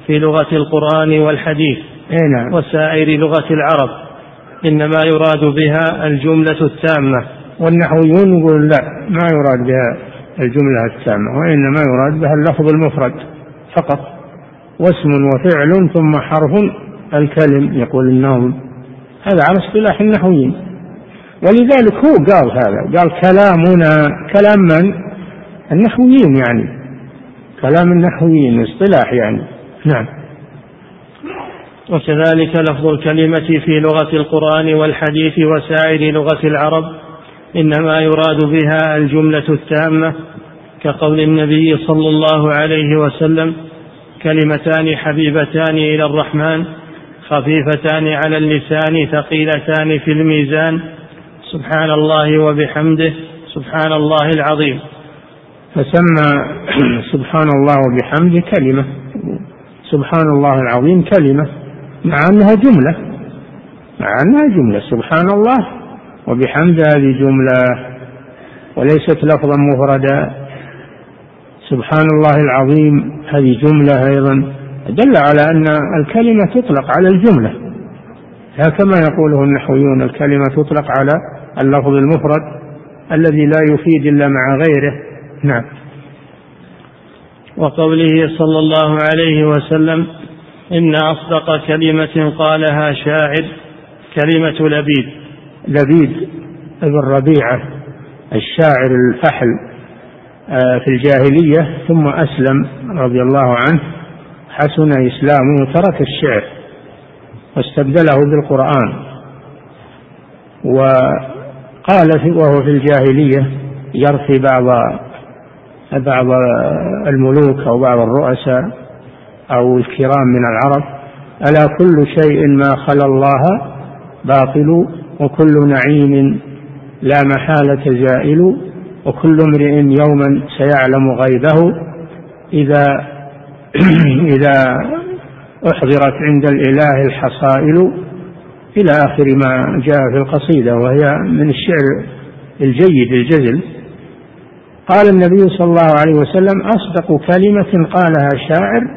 في لغة القرآن والحديث. نعم. وسائر لغة العرب. إنما يراد بها الجملة التامة. والنحويون يقول لا ما يراد بها الجملة التامة وإنما يراد بها اللفظ المفرد فقط. واسم وفعل ثم حرف الكلم يقول النوم هذا على اصطلاح النحويين. ولذلك هو قال هذا قال كلامنا كلام من؟ النحويين يعني. كلام النحويين اصطلاح يعني. نعم. وكذلك لفظ الكلمة في لغة القرآن والحديث وسائر لغة العرب إنما يراد بها الجملة التامة كقول النبي صلى الله عليه وسلم كلمتان حبيبتان إلى الرحمن خفيفتان على اللسان ثقيلتان في الميزان. سبحان الله وبحمده سبحان الله العظيم. فسمى *clears throat* سبحان الله وبحمده كلمة. سبحان الله العظيم كلمة. مع أنها جملة. مع أنها جملة. سبحان الله وبحمد هذه جملة. وليست لفظا مفردا. سبحان الله العظيم هذه جملة أيضا. دل على أن الكلمة تطلق على الجملة. لا كما يقوله النحويون الكلمة تطلق على اللفظ المفرد الذي لا يفيد إلا مع غيره. نعم. وقوله صلى الله عليه وسلم إن أصدق كلمة قالها شاعر كلمة لبيد. لبيد بن ربيعة الشاعر الفحل آه، في الجاهلية ثم أسلم رضي الله عنه. حسن إسلامه وترك الشعر واستبدله بالقرآن. وقال وهو في الجاهلية يرثي بعض بعض الملوك أو بعض الرؤساء أو الكرام من العرب. ألا كل شيء ما خلا الله باطل وكل نعيم لا محالة زائل وكل امرئ يوما سيعلم غيبه إذا *coughs* إذا أحضرت عند الإله الحصائل إلى آخر ما جاء في القصيدة وهي من الشعر الجيد الجزل. قال النبي صلى الله عليه وسلم أصدق كلمة قالها شاعر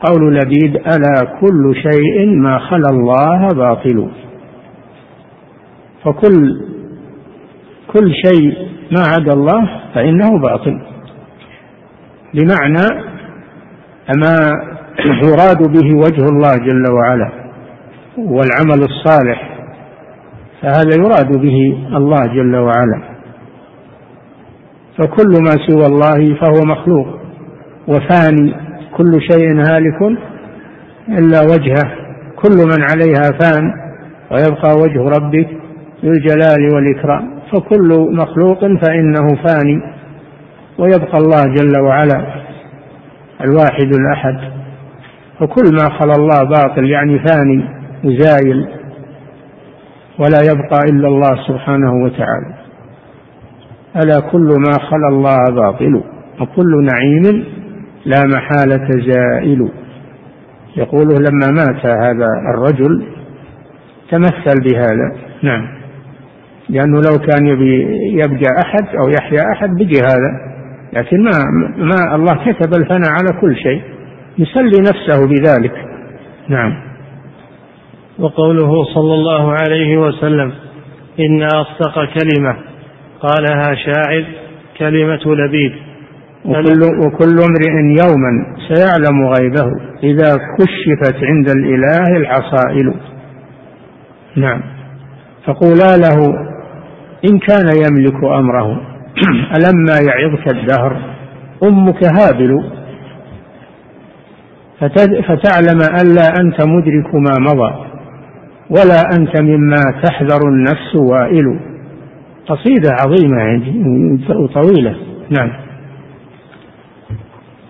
قول لبيد ألا كل شيء ما خلا الله باطل. فكل كل شيء ما عدا الله فإنه باطل. بمعنى ما يراد به وجه الله جل وعلا والعمل الصالح فهذا يراد به الله جل وعلا. فكل ما سوى الله فهو مخلوق وفاني كل شيء هالك إلا وجهه. كل من عليها فان ويبقى وجه ربك ذو الجلال والإكرام. فكل مخلوق فإنه فاني ويبقى الله جل وعلا. الواحد الأحد. فكل ما خلا الله باطل يعني فاني وزايل ولا يبقى إلا الله سبحانه وتعالى. ألا كل ما خلا الله باطل؟ وكل نعيم لا محالة زائل. يقوله لما مات هذا الرجل تمثل بهذا. نعم. لأنه لو كان يبقى أحد أو يحيا أحد بقي هذا. لكن ما ما الله كتب الفناء على كل شيء. يسلي نفسه بذلك. نعم. وقوله صلى الله عليه وسلم إن أصدق كلمة. قالها شاعر كلمة لبيد. وكل, وكل امرئ يوما سيعلم غيبه إذا كشفت عند الإله العصائل. نعم. فقولا له إن كان يملك أمره. *clears throat* ألما يعظك الدهر؟ أمك هابل. فتعلم ألا أنت مدرك ما مضى ولا أنت مما تحذر النفس وائل. قصيدة عظيمة وطويلة. نعم.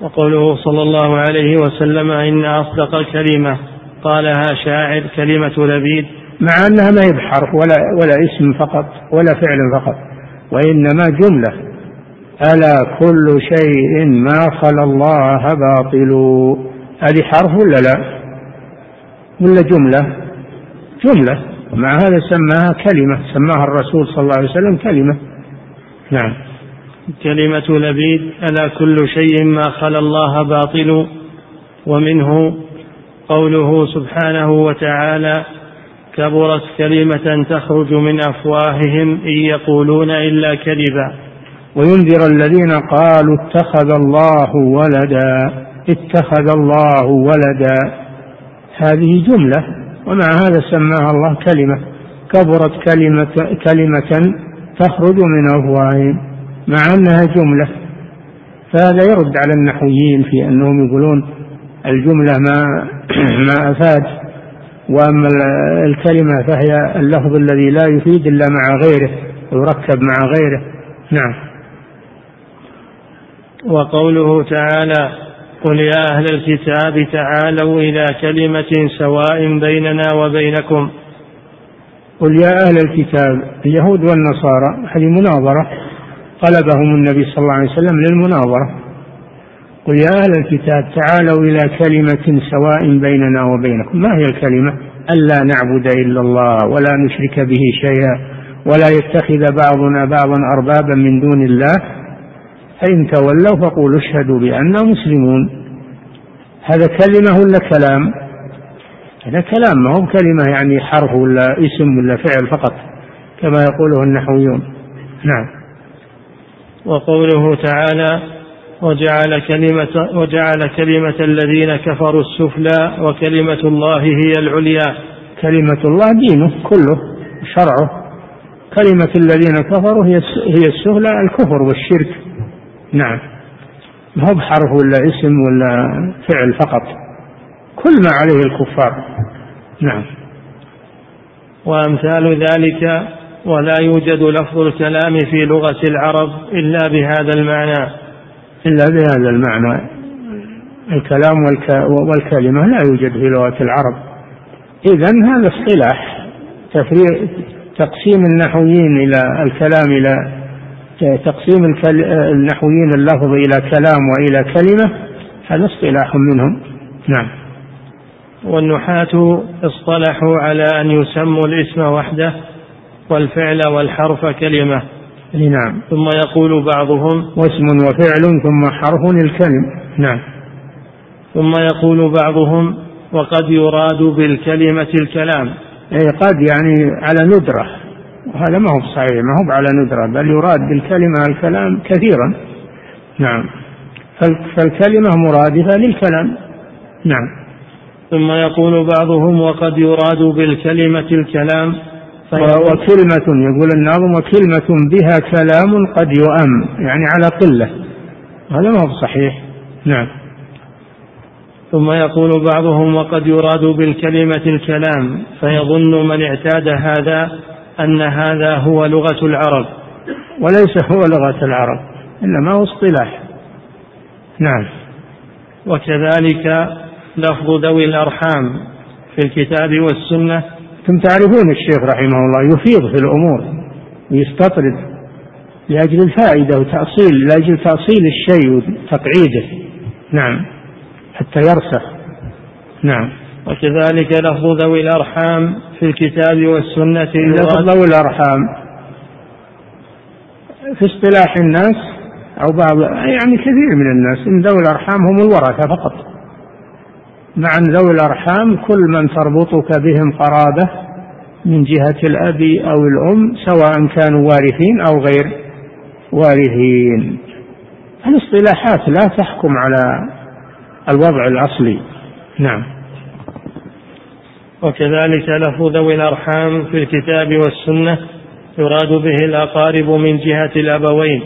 وقوله صلى الله عليه وسلم إن أصدق الكلمة. قالها شاعر كلمة لبيد. مع أنها ما هي بحرف ولا ولا اسم فقط ولا فعل فقط. وإنما جملة. ألا كل شيء ما خلا الله باطل. هذه حرف ولا لا؟ ولا جملة؟ جملة. مع هذا سماها كلمة. سماها الرسول صلى الله عليه وسلم كلمة. نعم. كلمة لبيد ألا كل شيء ما خلا الله باطل. ومنه قوله سبحانه وتعالى كبرت كلمة تخرج من أفواههم إن يقولون إلا كذبا. وينذر الذين قالوا اتخذ الله ولدا اتخذ الله ولدا. هذه جملة ومع هذا سماها الله كلمة. كبرت كلمة كلمة تخرج من أفواههم مع أنها جملة. فهذا يرد على النحويين في أنهم يقولون الجملة ما *clears throat* ما أفاد. وأما الكلمة فهي اللفظ الذي لا يفيد إلا مع غيره ويركب مع غيره. نعم. وقوله تعالى قل يا أهل الكتاب تعالوا إلى كلمة سواء بيننا وبينكم. قل يا أهل الكتاب اليهود والنصارى هذه مناظرة طلبهم النبي صلى الله عليه وسلم للمناظرة. قل يا أهل الكتاب تعالوا إلى كلمة سواء بيننا وبينكم. ما هي الكلمة؟ ألا نعبد إلا الله ولا نشرك به شيئا ولا يتخذ بعضنا بعضا أربابا من دون الله. فإن تولوا فقولوا اشهدوا بأننا مسلمون. هذا كلمة ولا كلام؟ هذا كلام ما هو كلمة يعني حرف ولا اسم ولا فعل فقط كما يقوله النحويون. نعم. وقوله تعالى وجعل كلمة وجعل كلمة الذين كفروا السفلى وكلمة الله هي العليا. كلمة الله دينه كله شرعه. كلمة الذين كفروا هي هي السفلى الكفر والشرك. نعم. ما هو بحرف ولا اسم ولا فعل فقط. كل ما عليه الكفار. نعم. وأمثال ذلك ولا يوجد لفظ الكلام في لغة العرب إلا بهذا المعنى. إلا بهذا المعنى. الكلام والكلمة لا يوجد في لغة العرب. إذا هذا اصطلاح تفريق تقسيم النحويين إلى الكلام إلى تقسيم النحويين اللفظ إلى كلام وإلى كلمة هذا اصطلاح منهم. نعم. والنحاة اصطلحوا على أن يسموا الاسم وحده والفعل والحرف كلمة. نعم. ثم يقول بعضهم واسم وفعل ثم حرف الكلم. نعم. ثم يقول بعضهم وقد يراد بالكلمة الكلام. أي قد يعني على ندرة. وهذا ما هو صحيح ما هو على ندرة بل يراد بالكلمة الكلام كثيرا. نعم. فالكلمة مرادفة للكلام. نعم. ثم يقول بعضهم وقد يراد بالكلمة الكلام وكلمة يقول الناظم وكلمة بها كلام قد يؤم يعني على قلة. هذا ما هو صحيح. نعم. ثم يقول بعضهم وقد يراد بالكلمة الكلام فيظن من اعتاد هذا أن هذا هو لغة العرب. وليس هو لغة العرب إنما هو اصطلاح. نعم. وكذلك لفظ ذوي الأرحام في الكتاب والسنة أنتم تعرفون الشيخ رحمه الله يفيض في الأمور ويستطرد لأجل الفائدة وتأصيل لأجل تأصيل الشيء وتقعيده. نعم. حتى يرسخ. نعم. وكذلك لفظ ذوي الأرحام في الكتاب والسنة لفظ ذوي الأرحام. في اصطلاح الناس أو بعض يعني كثير من الناس إن ذوي الأرحام هم الورثة فقط. مع ذوي الأرحام كل من تربطك بهم قرابة من جهة الأب أو الأم سواء كانوا وارثين أو غير وارثين. الاصطلاحات لا تحكم على الوضع الأصلي. نعم. وكذلك لفظ ذوي الأرحام في الكتاب والسنة يراد به الأقارب من جهة الأبوين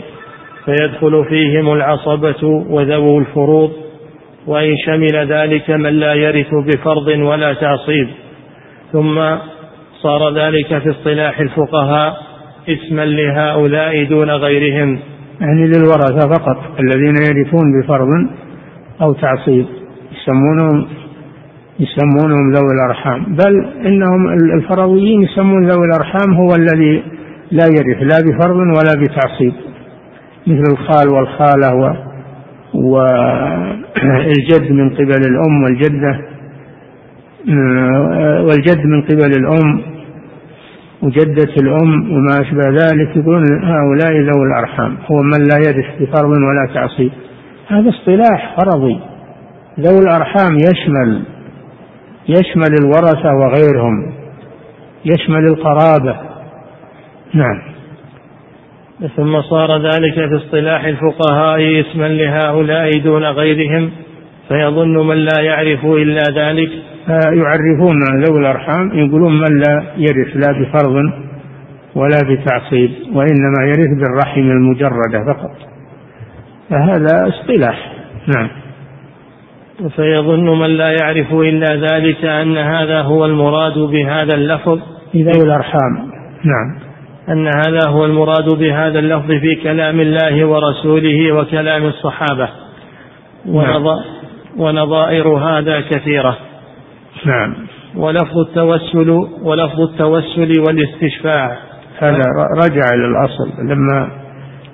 فيدخل فيهم العصبة وذوو الفروض. وإن شمل ذلك من لا يرث بفرض ولا تعصيب. ثم صار ذلك في اصطلاح الفقهاء اسما لهؤلاء دون غيرهم. يعني للورثة فقط الذين يرثون بفرض أو تعصيب. يسمونهم يسمونهم ذوي الأرحام. بل إنهم الفرويين يسمون ذوي الأرحام هو الذي لا يرث لا بفرض ولا بتعصيب. مثل الخال والخالة والجد من قبل الأم والجدة والجد من قبل الأم وجدة الأم وما أشبه ذلك يقولون هؤلاء ذوي الأرحام هو من لا يرث بفرض ولا تعصيب. هذا اصطلاح فرضي. ذوي الأرحام يشمل يشمل الورثة وغيرهم يشمل القرابة. نعم. ثم صار ذلك في اصطلاح الفقهاء اسما لهؤلاء دون غيرهم فيظن من لا يعرف إلا ذلك. يعرفون ذوي الأرحام يقولون من لا يرث لا بفرض ولا بتعصيب وإنما يرث بالرحم المجردة فقط. فهذا اصطلاح. نعم. فيظن من لا يعرف إلا ذلك أن هذا هو المراد بهذا اللفظ. ذوي الأرحام. نعم. أن هذا هو المراد بهذا اللفظ في كلام الله ورسوله وكلام الصحابة. نعم. ونظائر هذا كثيرة. نعم. ولفظ التوسل ولفظ التوسل والاستشفاع. هذا رجع إلى الأصل. لما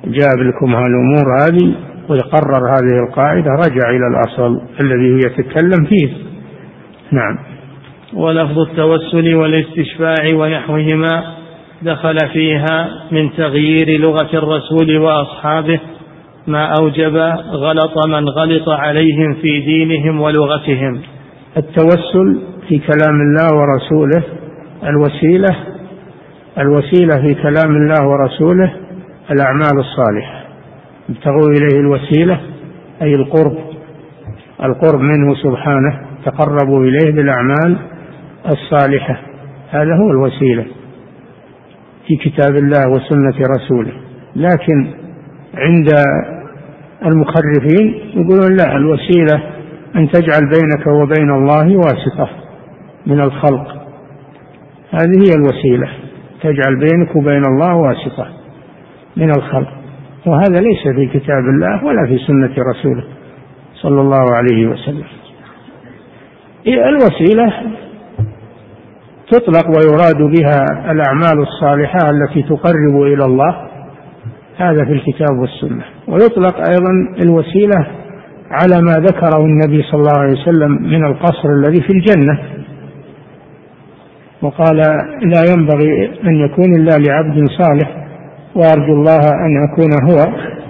جاب لكم هالأمور هذه ويقرر هذه القاعدة رجع إلى الأصل الذي هو يتكلم فيه. نعم. ولفظ التوسل والاستشفاع ونحوهما دخل فيها من تغيير لغة الرسول وأصحابه ما أوجب غلط من غلط عليهم في دينهم ولغتهم. التوسل في كلام الله ورسوله الوسيلة الوسيلة في كلام الله ورسوله الأعمال الصالحة. ابتغوا إليه الوسيلة أي القرب القرب منه سبحانه تقربوا إليه بالأعمال الصالحة. هذا هو الوسيلة. في كتاب الله وسنة رسوله. لكن عند المخرفين يقولون لا الوسيلة أن تجعل بينك وبين الله واسطة من الخلق. هذه هي الوسيلة تجعل بينك وبين الله واسطة من الخلق. وهذا ليس في كتاب الله ولا في سنة رسوله صلى الله عليه وسلم. الوسيلة تطلق ويراد بها الأعمال الصالحة التي تقرب إلى الله. هذا في الكتاب والسنة. ويطلق أيضا الوسيلة على ما ذكره النبي صلى الله عليه وسلم من القصر الذي في الجنة. وقال لا ينبغي أن يكون إلا لعبد صالح وأرجو الله أن أكون هو.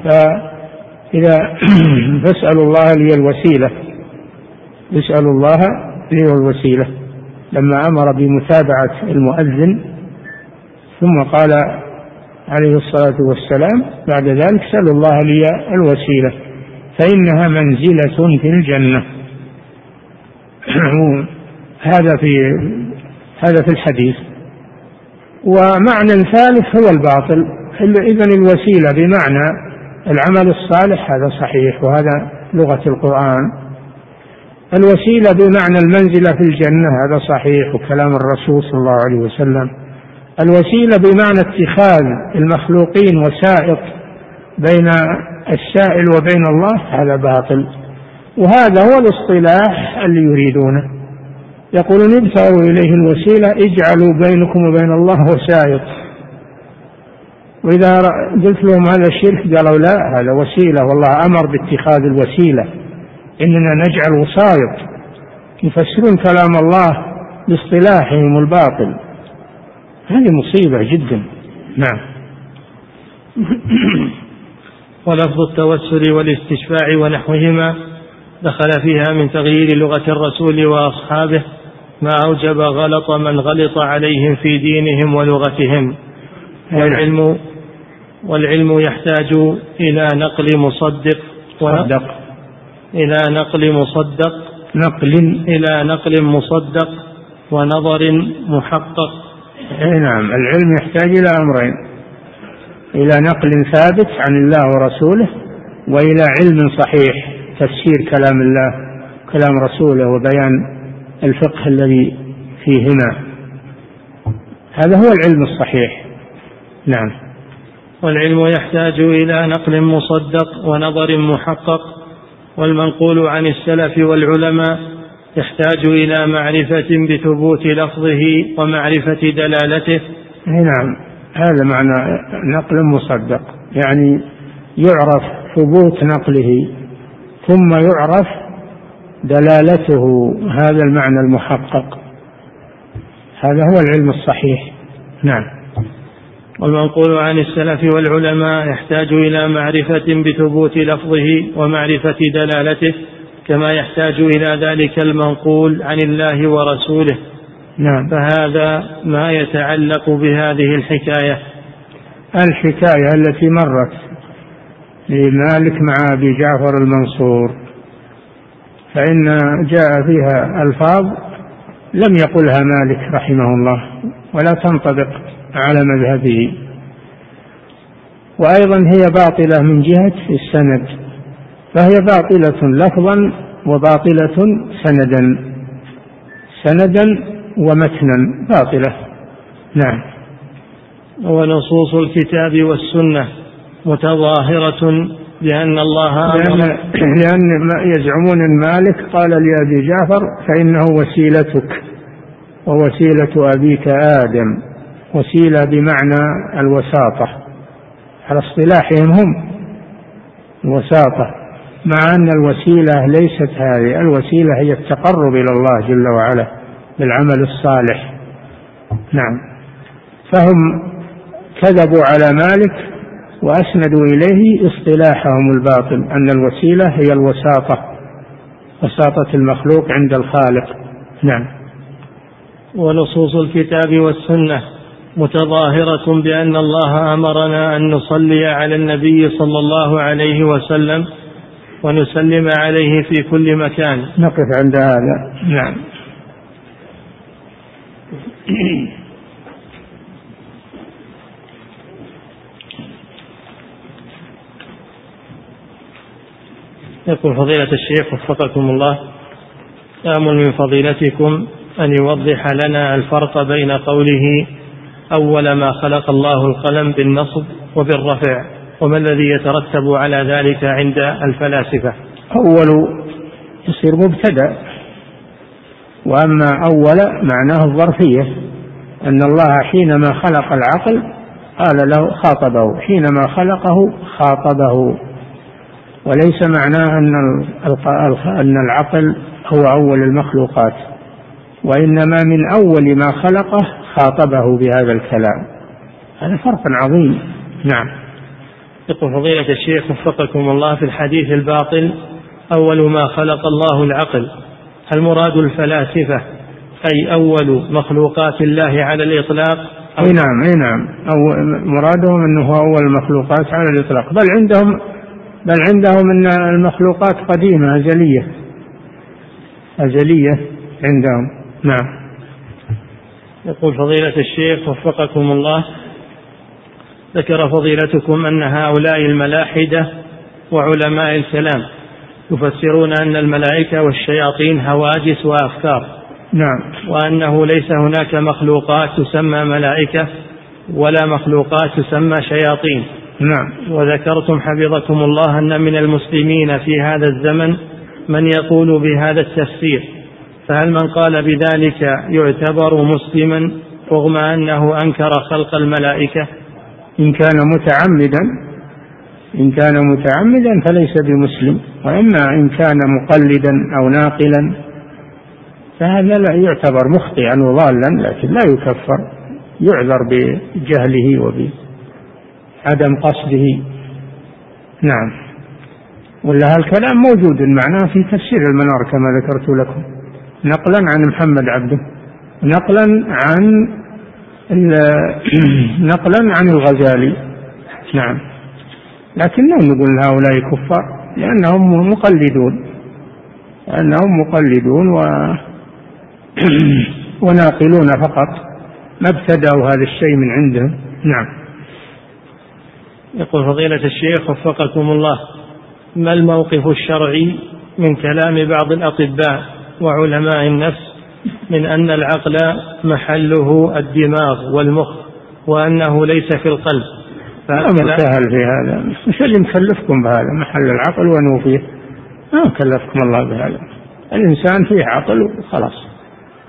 فإذا *clears throat* فاسألوا الله لي الوسيلة. اسألوا الله لي الوسيلة. لما أمر بمتابعة المؤذن ثم قال عليه الصلاة والسلام بعد ذلك سألوا الله لي الوسيلة فإنها منزلة في الجنة. *clears throat* هذا في هذا في الحديث. ومعنى ثالث هو الباطل. إذا الوسيلة بمعنى العمل الصالح هذا صحيح وهذا لغة القرآن. الوسيلة بمعنى المنزلة في الجنة هذا صحيح وكلام الرسول صلى الله عليه وسلم. الوسيلة بمعنى اتخاذ المخلوقين وسائط بين السائل وبين الله هذا باطل. وهذا هو الاصطلاح اللي يريدونه. يقولون ابتغوا إليه الوسيلة اجعلوا بينكم وبين الله وسائط وإذا قلت لهم هذا الشرك قالوا لا هذا وسيلة والله أمر باتخاذ الوسيلة. إننا نجعل وسائط يفسرون كلام الله باصطلاحهم الباطل. هذه مصيبة جدا. نعم. *clears throat* ولفظ التوسل والاستشفاع ونحوهما دخل فيها من تغيير لغة الرسول وأصحابه. ما أوجب غلط من غلط عليهم في دينهم ولغتهم. والعلم والعلم يحتاج إلى نقل مصدق صدق إلى نقل مصدق نقل إلى نقل مصدق ونظر محقق. أي نعم العلم يحتاج إلى أمرين. إلى نقل ثابت عن الله ورسوله وإلى علم صحيح تفسير كلام الله كلام رسوله وبيان الفقه الذي فيهما. هذا هو العلم الصحيح. نعم. والعلم يحتاج إلى نقل مصدق ونظر محقق. والمنقول عن السلف والعلماء يحتاج إلى معرفة بثبوت لفظه ومعرفة دلالته. نعم. هذا معنى نقل مصدق. يعني يعرف ثبوت نقله ثم يعرف دلالته. هذا المعنى المحقق. هذا هو العلم الصحيح. نعم. والمنقول عن السلف والعلماء يحتاج إلى معرفة بثبوت لفظه ومعرفة دلالته كما يحتاج إلى ذلك المنقول عن الله ورسوله. نعم. فهذا ما يتعلق بهذه الحكاية. الحكاية التي مرت لمالك مع أبي جعفر المنصور فإن جاء فيها ألفاظ لم يقلها مالك رحمه الله ولا تنطبق. على مذهبه. وأيضا هي باطلة من جهة السند فهي باطلة لفظا وباطلة سندا. سندا ومتنا باطلة. نعم. ونصوص الكتاب والسنة متظاهرة بأن الله لأن, *clears throat* لأن يزعمون أن مالك قال لأبي جعفر فإنه وسيلتك ووسيلة أبيك آدم. وسيلة بمعنى الوساطة. على اصطلاحهم هم الوساطة مع أن الوسيلة ليست هذه الوسيلة هي التقرب إلى الله جل وعلا بالعمل الصالح. نعم. فهم كذبوا على مالك وأسندوا إليه اصطلاحهم الباطل أن الوسيلة هي الوساطة وساطة المخلوق عند الخالق. نعم. ونصوص الكتاب والسنة. متظاهرة بأن الله أمرنا أن نصلي على النبي صلى الله عليه وسلم ونسلم عليه في كل مكان. نقف عند هذا. نعم. يقول فضيلة الشيخ وفقكم الله آمل من فضيلتكم أن يوضح لنا الفرق بين قوله أول ما خلق الله القلم بالنصب وبالرفع وما الذي يترتب على ذلك عند الفلاسفة؟ أول يصير مبتدأ. وأما أول معناه الظرفية أن الله حينما خلق العقل قال له خاطبه حينما خلقه خاطبه. وليس معناه أن أن العقل هو أول المخلوقات. وإنما من أول ما خلقه خاطبه بهذا الكلام. هذا فرق عظيم. نعم. يقول فضيلة الشيخ وفقكم الله في الحديث الباطل أول ما خلق الله العقل. هل مراد الفلاسفة أي أول مخلوقات الله على الإطلاق؟ أي نعم أي نعم. أو مرادهم أنه هو أول المخلوقات على الإطلاق. بل عندهم بل عندهم أن المخلوقات قديمة أزلية. أزلية عندهم. نعم. يقول فضيلة الشيخ وفقكم الله. ذكر فضيلتكم أن هؤلاء الملاحدة وعلماء الكلام يفسرون أن الملائكة والشياطين هواجس وأفكار. نعم. وأنه ليس هناك مخلوقات تسمى ملائكة ولا مخلوقات تسمى شياطين. نعم. وذكرتم حفظكم الله أن من المسلمين في هذا الزمن من يقول بهذا التفسير. فهل من قال بذلك يعتبر مسلما رغم أنه أنكر خلق الملائكة؟ إن كان متعمدا إن كان متعمدا فليس بمسلم وإما إن كان مقلدا أو ناقلا فهذا لا يعتبر مخطئا وضالا لكن لا يكفر يعذر بجهله وبعدم قصده. نعم. ولا هالكلام موجود معناه في تفسير المنار كما ذكرت لكم. نقلا عن محمد عبده نقلا عن *clears throat* نقلا عن الغزالي. نعم. لكن لا نقول هؤلاء كفار لأنهم مقلدون لأنهم مقلدون و *clears throat* وناقلون فقط. ما ابتدأوا هذا الشيء من عندهم. نعم. يقول فضيلة الشيخ وفقكم الله ما الموقف الشرعي من كلام بعض الأطباء وعلماء النفس من أن العقل محله الدماغ والمخ وأنه ليس في القلب. سهل في هذا. مش اللي مكلفكم بهذا محل العقل وأنه فيه ما كلفكم الله بهذا. الإنسان فيه عقل وخلاص.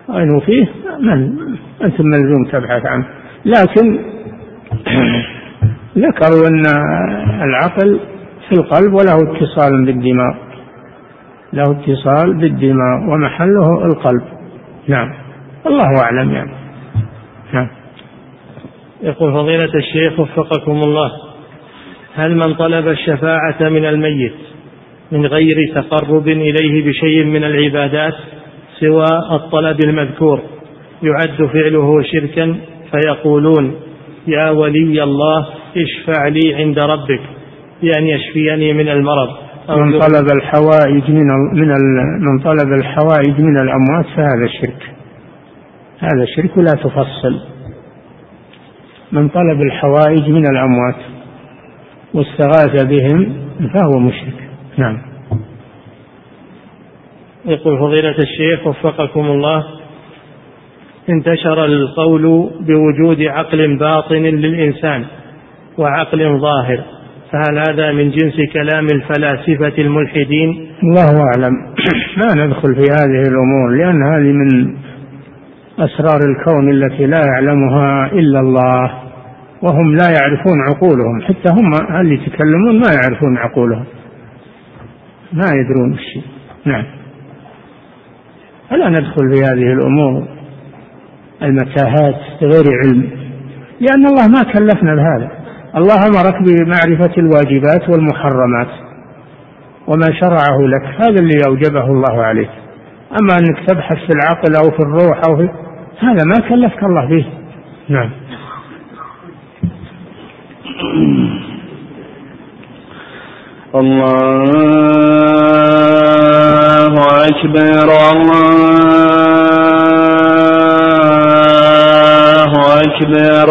وأنه فيه من؟ أنت ملزوم تبحث عنه. لكن *clears throat* ذكروا أن العقل في القلب وله اتصال بالدماغ. له اتصال بالدماغ ومحله القلب. نعم. الله أعلم يعني. نعم. يقول فضيلة الشيخ وفقكم الله هل من طلب الشفاعة من الميت من غير تقرب إليه بشيء من العبادات سوى الطلب المذكور يعد فعله شركا فيقولون يا ولي الله اشفع لي عند ربك بأن يشفيني من المرض. من طلب الحوائج من من من طلب الحوائج من الأموات فهذا شرك. هذا شرك لا تفصل. من طلب الحوائج من الأموات واستغاث بهم فهو مشرك. نعم. يقول فضيلة الشيخ وفقكم الله انتشر القول بوجود عقل باطن للإنسان وعقل ظاهر. فهل هذا من جنس كلام الفلاسفة الملحدين؟ الله أعلم. *clears throat* ما ندخل في هذه الأمور لأن هذه من أسرار الكون التي لا يعلمها إلا الله وهم لا يعرفون عقولهم. حتى هم اللي يتكلمون ما يعرفون عقولهم. ما يدرون الشيء. نعم. فلا ندخل في هذه الأمور المتاهات بغير علم؟ لأن الله ما كلفنا بهذا. الله أمرك بمعرفة الواجبات والمحرمات وما شرعه لك هذا اللي أوجبه الله عليك. أما أنك تبحث في العقل أو في الروح أو في هذا ما كلفك الله به. نعم. الله أكبر الله أكبر.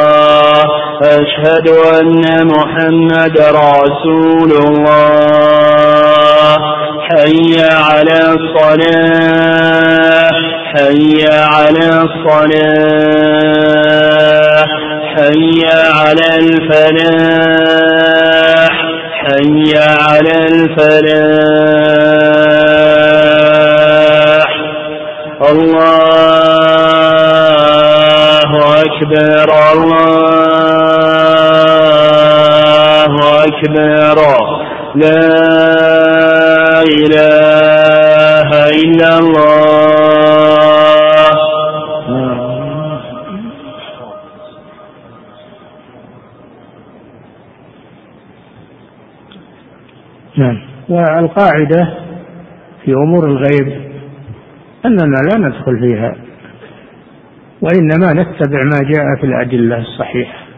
أشهد أن محمد رسول الله. حي على الصلاة حي على الصلاة حي على الفلاح حي على الفلاح. الله أكبر الله أكبر لا إله إلا الله. نعم. والقاعدة في أمور الغيب أننا لا ندخل فيها وإنما نتبع ما جاء في الأدلة الصحيحة.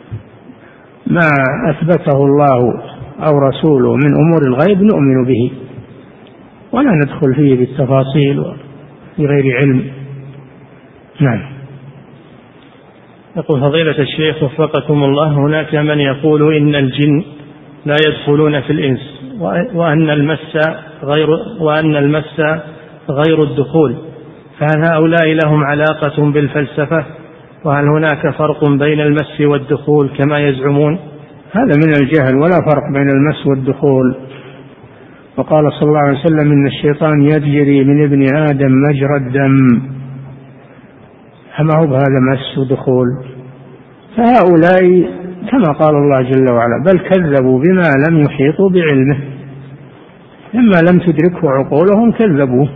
ما أثبته الله أو رسوله من أمور الغيب نؤمن به. ولا ندخل فيه بالتفاصيل بغير علم. نعم. يقول فضيلة الشيخ وفقكم الله هناك من يقول إن الجن لا يدخلون في الإنس وأن المس غير وأن المس غير الدخول فهل هؤلاء لهم علاقة بالفلسفة؟ وهل هناك فرق بين المس والدخول كما يزعمون؟ هذا من الجهل ولا فرق بين المس والدخول. وقال صلى الله عليه وسلم إن الشيطان يجري من ابن آدم مجرى الدم. فما هو بهذا مس ودخول؟ فهؤلاء كما قال الله جل وعلا بل كذبوا بما لم يحيطوا بعلمه. لما لم تدركه عقولهم كذبوه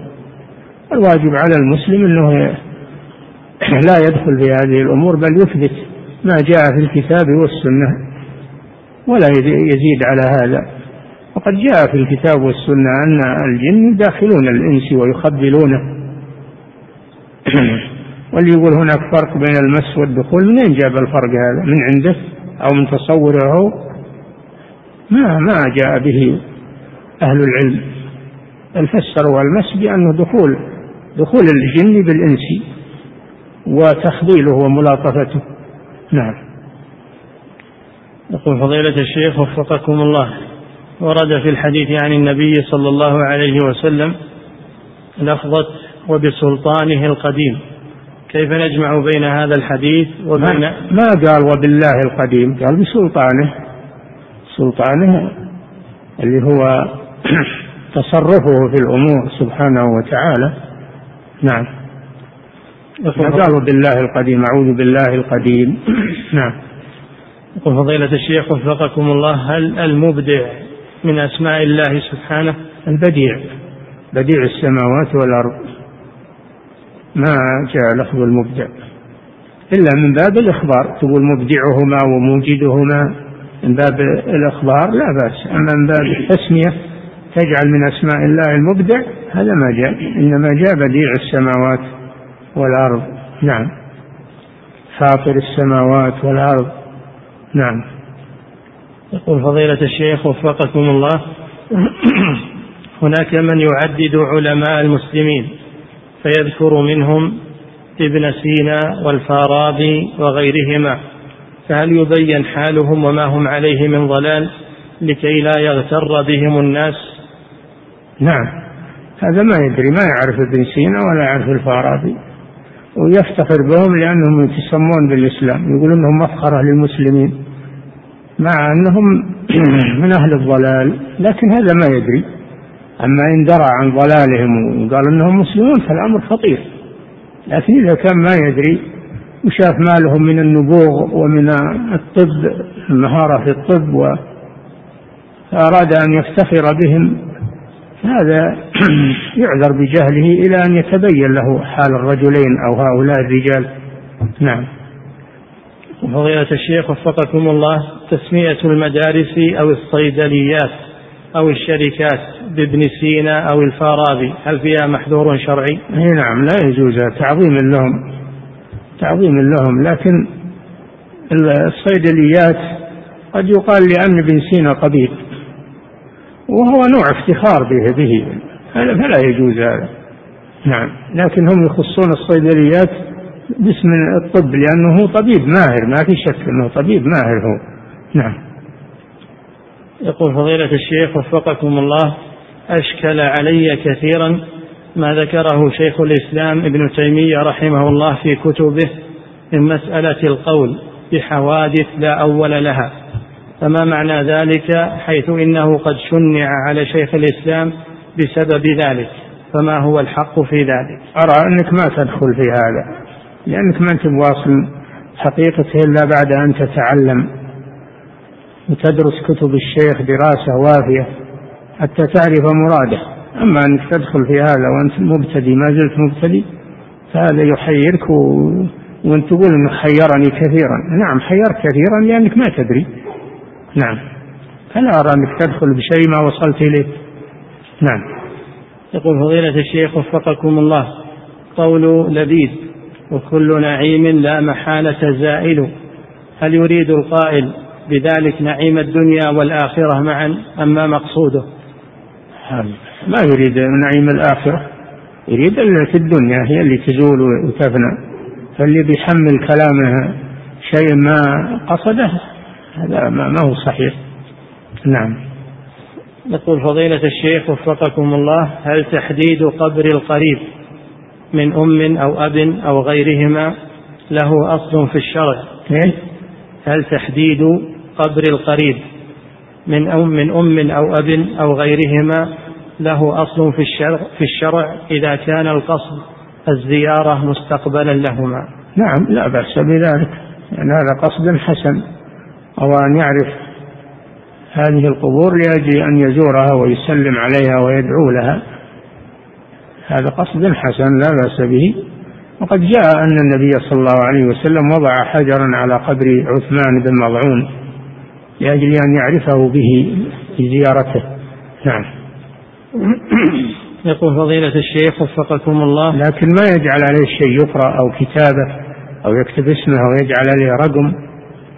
الواجب على المسلم إنه *coughs* لا يدخل في هذه الأمور بل يثبت ما جاء في الكتاب والسنة ولا يزيد على هذا. وقد جاء في الكتاب والسنة أن الجن يداخلون الإنس ويخبلونه. *coughs* واللي يقول هناك فرق بين المس والدخول منين جاب الفرق هذا؟ من عنده أو من تصوره؟ ما ما جاء به أهل العلم. بل فسروا المس بأنه دخول دخول الجن بالإنس. وتخذيله وملاطفته. نعم. يقول فضيلة الشيخ وفقكم الله. ورد في الحديث عن النبي صلى الله عليه وسلم لفظة وبسلطانه القديم. كيف نجمع بين هذا الحديث وبين ما, ما قال وبالله القديم؟ قال بسلطانه. سلطانه اللي هو *clears throat* تصرفه في الأمور سبحانه وتعالى. نعم. ما قال بالله القديم أعوذ بالله القديم. *coughs* نعم. يقول فضيلة الشيخ وفقكم الله هل المبدع من أسماء الله سبحانه؟ البديع. بديع السماوات والأرض. ما جاء لفظ المبدع. إلا من باب الإخبار. تقول مبدعهما وموجدهما. من باب الإخبار لا بأس. أما من باب التسمية تجعل من أسماء الله المبدع. هذا ما جاء. إنما جاء بديع السماوات. والأرض. نعم. فاطر السماوات والأرض. نعم. يقول فضيلة الشيخ وفقكم الله. *clears throat* هناك من يعدد علماء المسلمين فيذكر منهم ابن سينا والفارابي وغيرهما. فهل يبين حالهم وما هم عليه من ضلال لكي لا يغتر بهم الناس؟ نعم. هذا ما يدري. ما يعرف ابن سينا ولا يعرف الفارابي. ويفتخر بهم لأنهم يتسمون بالإسلام يقول أنهم مفخرة للمسلمين مع أنهم *clears throat* من أهل الضلال لكن هذا ما يدري. أما إن درى عن ضلالهم وقال أنهم مسلمون فالأمر خطير. لكن إذا كان ما يدري وشاف ما لهم من النبوغ ومن الطب المهارة في الطب وأراد أن يفتخر بهم هذا *clears throat* يعذر بجهله إلى أن يتبين له حال الرجلين أو هؤلاء الرجال. نعم. فضيلة الشيخ وفقكم الله تسمية المدارس أو الصيدليات أو الشركات بابن سينا أو الفارابي هل فيها محذور شرعي؟ اي نعم لا يجوز تعظيم لهم تعظيم لهم لكن الصيدليات قد يقال لأن ابن سينا طبيب وهو نوع افتخار به به. فلا يجوز هذا. نعم. لكن هم يخصون الصيدليات باسم الطب لأنه طبيب ماهر ما في شك أنه طبيب ماهر هو. نعم. يقول فضيلة الشيخ وفقكم الله أشكل علي كثيرا ما ذكره شيخ الإسلام ابن تيمية رحمه الله في كتبه من مسألة القول بحوادث لا أول لها. فما معنى ذلك حيث إنه قد شنع على شيخ الإسلام بسبب ذلك؟ فما هو الحق في ذلك؟ أرى أنك ما تدخل في هذا لأنك ما أنت بواصل حقيقته إلا بعد أن تتعلم وتدرس كتب الشيخ دراسة وافية حتى تعرف مراده. أما أنك تدخل في هذا وأنت مبتدي ما زلت مبتدي فهذا يحيرك و... وأنت تقول إنه حيرني كثيرا. نعم حيرك كثيرا لأنك ما تدري. نعم. فلا أرى أنك تدخل بشيء ما وصلت إليه. نعم. يقول فضيلة الشيخ وفقكم الله قول لبيد وكل نعيم لا محالة زائل. هل يريد القائل بذلك نعيم الدنيا والآخرة معا أم ما مقصوده؟ ما يريد نعيم الآخرة؟ يريد في الدنيا هي اللي تزول وتفنى. فاللي بيحمل كلامه شيء ما قصده هذا ما هو صحيح. نعم. يقول فضيلة الشيخ وفقكم الله هل تحديد قبر القريب من أم أو أب أو غيرهما له أصل في الشرع؟ إيه؟ هل تحديد قبر القريب من أم من أم أو أب أو غيرهما له أصل في الشرع في الشرع إذا كان القصد الزيارة مستقبلا لهما؟ نعم لا بأس بذلك. يعني هذا قصد حسن. أو أن يعرف هذه القبور لأجل أن يزورها ويسلم عليها ويدعو لها. هذا قصد حسن لا بأس به. وقد جاء أن النبي صلى الله عليه وسلم وضع حجرا على قبر عثمان بن مضعون لأجل أن يعرفه به في زيارته. نعم. *coughs* يقول فضيلة الشيخ وفقكم الله. لكن ما يجعل عليه شيء يقرأ أو كتابة أو يكتب اسمه أو يجعل عليه رقم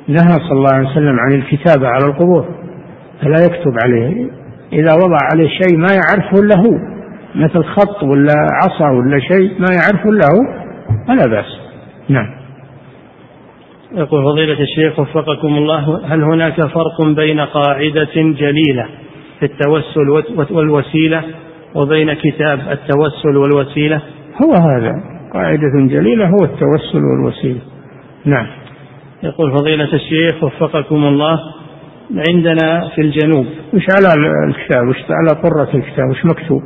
نهى صلى الله عليه وسلم عن الكتابة على القبور فلا يكتب عليه. إذا وضع عليه شيء ما يعرفه إلا هو مثل خط ولا عصا ولا شيء ما يعرفه إلا هو فلا بأس. نعم. يقول فضيلة الشيخ وفقكم الله هل هناك فرق بين قاعدة جليلة في التوسل والوسيلة وبين كتاب التوسل والوسيلة؟ هو هذا. قاعدة جليلة هو التوسل والوسيلة. نعم. يقول فضيلة الشيخ وفقكم الله عندنا في الجنوب. وش على الكتاب؟ وش على طرة الكتاب؟ وش مكتوب؟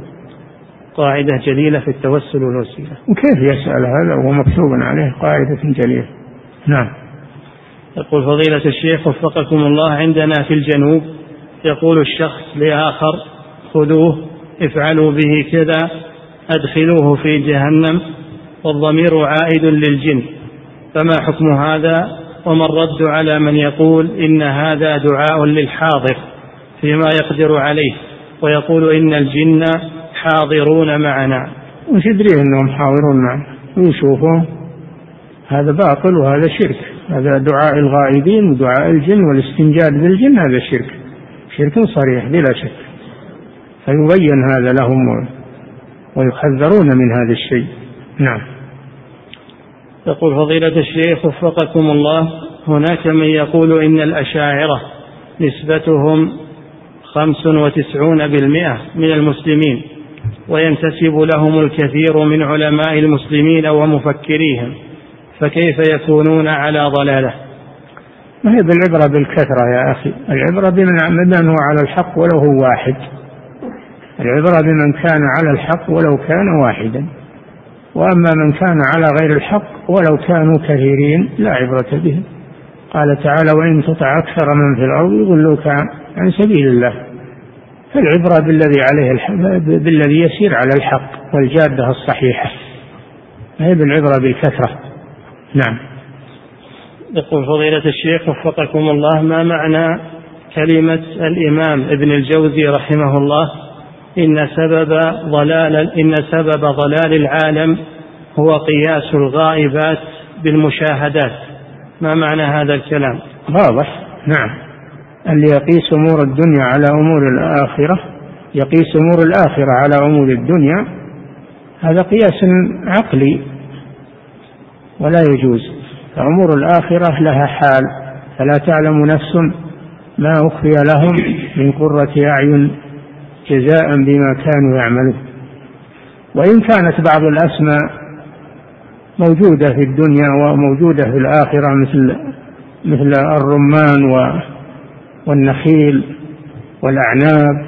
قاعدة جليلة في التوسل والوسيلة. وكيف يسأل هذا؟ وهو مكتوب عليه قاعدة جليلة. نعم. يقول فضيلة الشيخ وفقكم الله عندنا في الجنوب يقول الشخص لآخر خذوه افعلوا به كذا أدخلوه في جهنم والضمير عائد للجن. فما حكم هذا؟ وما الرد على من يقول إن هذا دعاء للحاضر فيما يقدر عليه ويقول إن الجن حاضرون معنا. وش يدري إنهم حاضرون معنا؟ ويشوفون هذا باطل وهذا شرك. هذا دعاء الغائبين ودعاء الجن والاستنجاد بالجن هذا شرك. شرك صريح بلا شك. فيبين هذا لهم ويحذرون من هذا الشيء. نعم. يقول فضيلة الشيخ وفقكم الله هناك من يقول إن الأشاعرة نسبتهم خمس وتسعون بالمئة من المسلمين وينتسب لهم الكثير من علماء المسلمين ومفكريهم فكيف يكونون على ضلالة؟ ما هي بالعبرة بالكثرة يا أخي؟ العبرة بمن هو على الحق ولو هو واحد. العبرة بمن كان على الحق ولو كان واحدا. وأما من كان على غير الحق ولو كانوا كثيرين لا عبرة بهم قال تعالى وإن تطع أكثر من في الأرض يضلوك عن سبيل الله. فالعبرة بالذي عليه الحق بالذي يسير على الحق والجادة الصحيحة. هي بالعبرة بالكثرة؟ نعم. يقول فضيلة الشيخ وفقكم الله ما معنى كلمة الإمام ابن الجوزي رحمه الله؟ إن سبب ضلال إن سبب ضلال العالم هو قياس الغائبات بالمشاهدات. ما معنى هذا الكلام؟ واضح. نعم. اللي يقيس أمور الدنيا على أمور الآخرة يقيس أمور الآخرة على أمور الدنيا هذا قياس عقلي ولا يجوز. فأمور الآخرة لها حال فلا تعلم نفس ما أخفي لهم من قرة أعين جزاء بما كانوا يعملون. وإن كانت بعض الأسماء موجودة في الدنيا وموجودة في الآخرة مثل مثل الرمان والنخيل والأعناب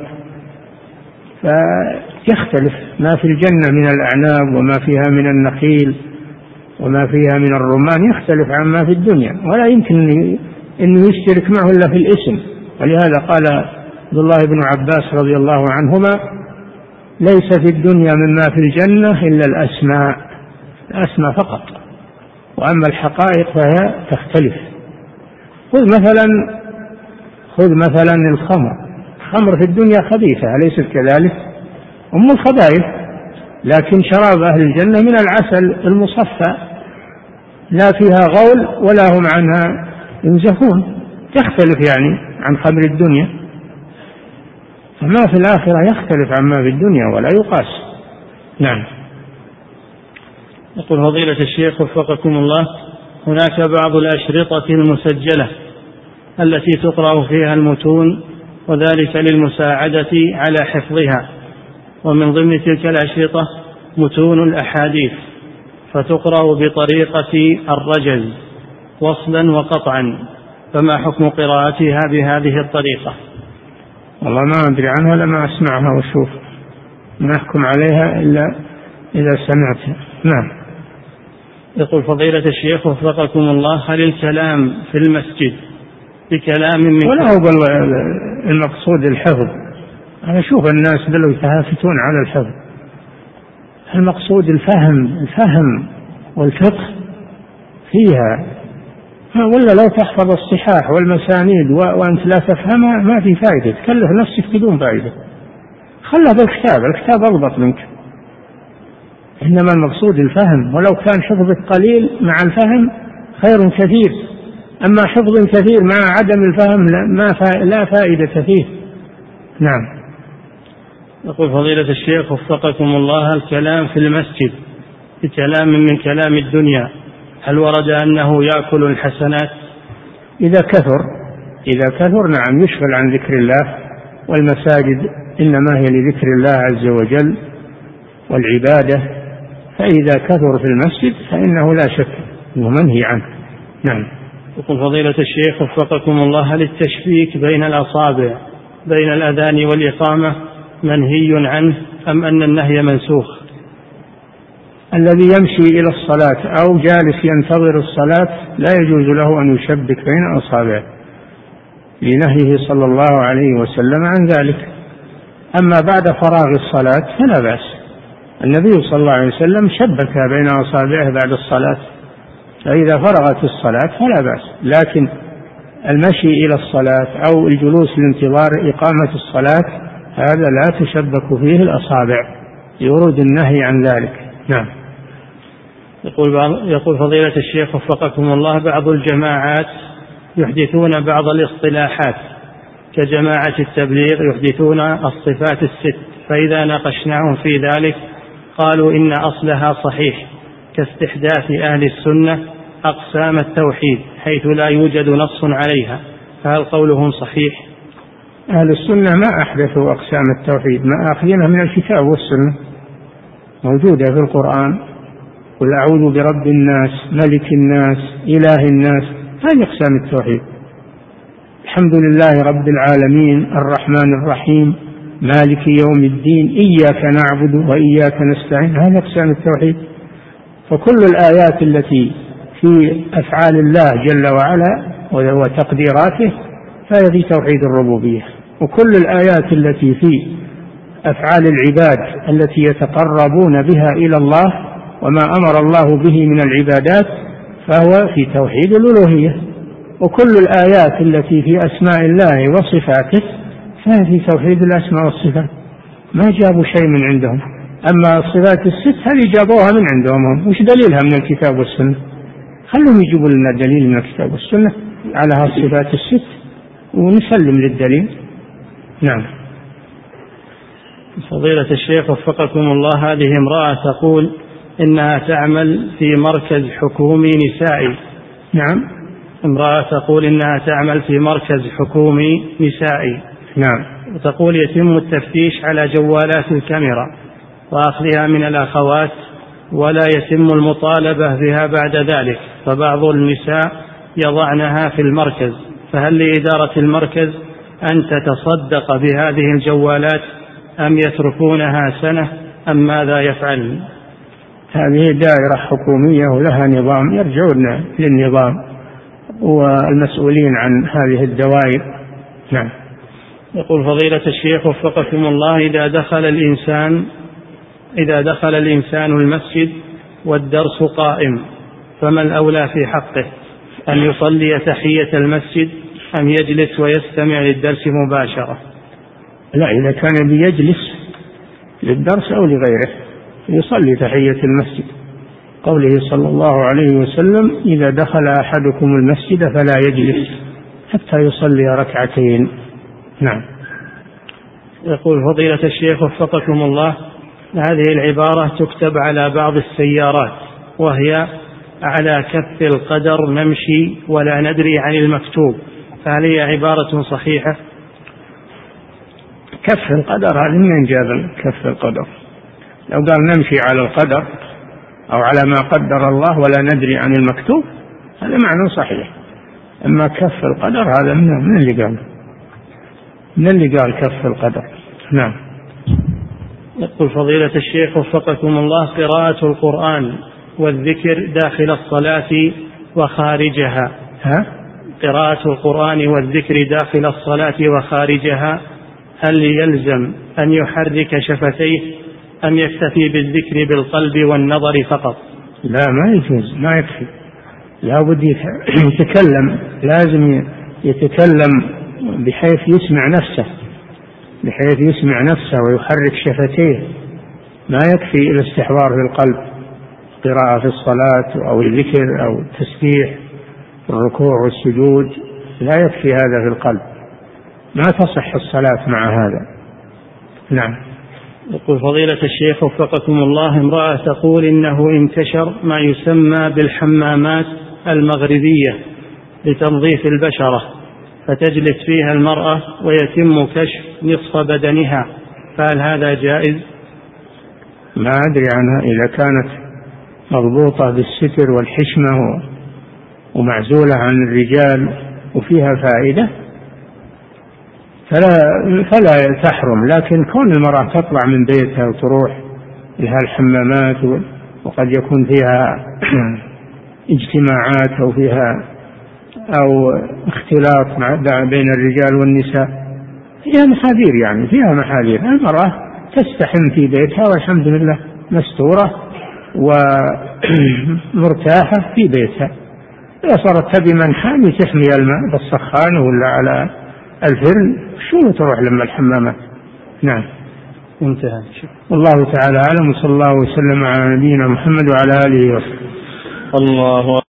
فيختلف ما في الجنة من الأعناب وما فيها من النخيل وما فيها من الرمان يختلف عما في الدنيا. ولا يمكن أنه يشترك معه إلا في الاسم. ولهذا قال عبد الله بن عباس رضي الله عنهما ليس في الدنيا مما في الجنة إلا الأسماء الأسماء فقط. وأما الحقائق فهي تختلف. خذ مثلا خذ مثلا الخمر. الخمر في الدنيا خبيثة أليست كذلك؟ أم الخبائث. لكن شراب أهل الجنة من العسل المصفى. لا فيها غول ولا هم عنها ينزفون. تختلف يعني عن خمر الدنيا. فما في الآخرة يختلف عما في الدنيا ولا يقاس. نعم. يقول فضيلة الشيخ وفقكم الله هناك بعض الأشرطة المسجلة التي تقرأ فيها المتون وذلك للمساعدة على حفظها ومن ضمن تلك الأشرطة متون الأحاديث فتقرأ بطريقة الرجل وصلا وقطعا فما حكم قراءتها بهذه الطريقة؟ والله ما أدري عنها لما أسمعها وأشوف. ما أحكم عليها إلا إذا سمعتها. نعم. يقول فضيلة الشيخ وفقكم الله هل الكلام في المسجد بكلام من ولا هو المقصود الحفظ. أنا أشوف الناس بلو يتهافتون على الحفظ. المقصود الفهم الفهم والفقه فيها ولا لو تحفظ الصحاح والمسانيد وأنت لا تفهمها ما في فائدة تكلف نفسك بدون فائدة خلها بالكتاب الكتاب أضبط منك. إنما المقصود الفهم. ولو كان حفظك قليل مع الفهم خير كثير. أما حفظ كثير مع عدم الفهم ما لا فائدة فيه. نعم. يقول فضيلة الشيخ وفقكم الله الكلام في المسجد بكلام من كلام الدنيا. هل ورد أنه يأكل الحسنات؟ إذا كثر. إذا كثر نعم يشغل عن ذكر الله والمساجد إنما هي لذكر الله عز وجل والعبادة فإذا كثر في المسجد فإنه لا شك أنه منهي عنه. نعم. يقول فضيلة الشيخ وفقكم الله هل التشبيك بين الأصابع بين الأذان والإقامة منهي عنه أم أن النهي منسوخ؟ الذي يمشي إلى الصلاة أو جالس ينتظر الصلاة لا يجوز له أن يشبك بين أصابعه لنهيه صلى الله عليه وسلم عن ذلك. أما بعد فراغ الصلاة فلا بأس. النبي صلى الله عليه وسلم شبك بين أصابعه بعد الصلاة فإذا فرغت الصلاة فلا بأس. لكن المشي إلى الصلاة أو الجلوس لانتظار إقامة الصلاة هذا لا تشبك فيه الأصابع. يورد النهي عن ذلك. نعم. يقول يقول فضيلة الشيخ وفقكم الله بعض الجماعات يحدثون بعض الاصطلاحات كجماعة التبليغ يحدثون الصفات الست فإذا ناقشناهم في ذلك قالوا إن أصلها صحيح كاستحداث أهل السنة أقسام التوحيد حيث لا يوجد نص عليها فهل قولهم صحيح؟ أهل السنة ما أحدثوا أقسام التوحيد ما آخذينها من الكتاب والسنة موجودة في القرآن قل أعوذ برب الناس ملك الناس إله الناس. هذه أقسام التوحيد. الحمد لله رب العالمين الرحمن الرحيم مالك يوم الدين إياك نعبد وإياك نستعين. هذه أقسام التوحيد. فكل الآيات التي في أفعال الله جل وعلا وتقديراته فهي في توحيد الربوبية. وكل الآيات التي في أفعال العباد التي يتقربون بها إلى الله وما أمر الله به من العبادات فهو في توحيد الألوهية. وكل الآيات التي في أسماء الله وصفاته فهي في توحيد الأسماء والصفات. ما جابوا شيء من عندهم. أما الصفات الست هذه جابوها من عندهم هم؟ وش دليلها من الكتاب والسنة؟ خلهم يجيبوا لنا دليل من الكتاب والسنة على هالصفات الست ونسلم للدليل. نعم. فضيلة الشيخ وفقكم الله. هذه امرأة تقول إنها تعمل في مركز حكومي نسائي. نعم. امرأة تقول إنها تعمل في مركز حكومي نسائي. نعم. وتقول يتم التفتيش على جوالات الكاميرا وأخذها من الأخوات ولا يتم المطالبة بها بعد ذلك فبعض النساء يضعنها في المركز. فهل لإدارة المركز أن تتصدق بهذه الجوالات أم يتركونها سنة أم ماذا يفعل هذه دائرة حكومية ولها نظام يرجعون للنظام والمسؤولين عن هذه الدوائر. نعم. يقول فضيلة الشيخ وفقكم الله إذا دخل الإنسان إذا دخل الإنسان المسجد والدرس قائم فما الأولى في حقه؟ أن يصلي تحية المسجد أم يجلس ويستمع للدرس مباشرة؟ لا إذا كان بيجلس للدرس أو لغيره. يصلي تحية المسجد. قوله صلى الله عليه وسلم إذا دخل أحدكم المسجد فلا يجلس حتى يصلي ركعتين. نعم. يقول فضيلة الشيخ وفقكم الله هذه العبارة تكتب على بعض السيارات وهي على كف القدر نمشي ولا ندري عن المكتوب فهل هي عبارة صحيحة؟ كف القدر هذه من جاب كف القدر. لو قال نمشي على القدر أو على ما قدر الله ولا ندري عن المكتوب هذا معنى صحيح. أما كف القدر هذا من, من اللي قال؟ من اللي قال كف القدر؟ نعم. يقول فضيلة الشيخ وفقكم الله قراءة القرآن والذكر داخل الصلاة وخارجها. ها؟ قراءة القرآن والذكر داخل الصلاة وخارجها هل يلزم أن يحرك شفتيه أم يكتفي بالذكر بالقلب والنظر فقط. لا ما يجوز ما يكفي. لا بد *clears throat* يتكلم لازم يتكلم بحيث يسمع نفسه بحيث يسمع نفسه ويحرك شفتيه. ما يكفي الاستحضار في القلب قراءة في الصلاة أو الذكر أو التسبيح الركوع والسجود. لا يكفي هذا في القلب. ما تصح الصلاة مع هذا. نعم. يقول فضيلة الشيخ وفقكم الله امرأة تقول إنه انتشر ما يسمى بالحمامات المغربية لتنظيف البشرة فتجلس فيها المرأة ويتم كشف نصف بدنها فهل هذا جائز؟ ما أدري عنها إذا كانت مضبوطة بالستر والحشمة ومعزولة عن الرجال وفيها فائدة فلا فلا تحرم لكن كون المرأة تطلع من بيتها وتروح لها الحمامات وقد يكون فيها *clears throat* اجتماعات أو فيها أو اختلاط بين الرجال والنساء فيها محاذير يعني فيها محاذير. المرأة تستحم في بيتها والحمد لله مستورة ومرتاحة *clears throat* في بيتها. إذا صارت تبي من حامي تحمي الماء بالسخان ولا على الفرن شو تروح لما الحمامات نعم. انتهى. والله تعالى أعلم وصلى الله وسلم على نبينا محمد وعلى آله وصحبه. الله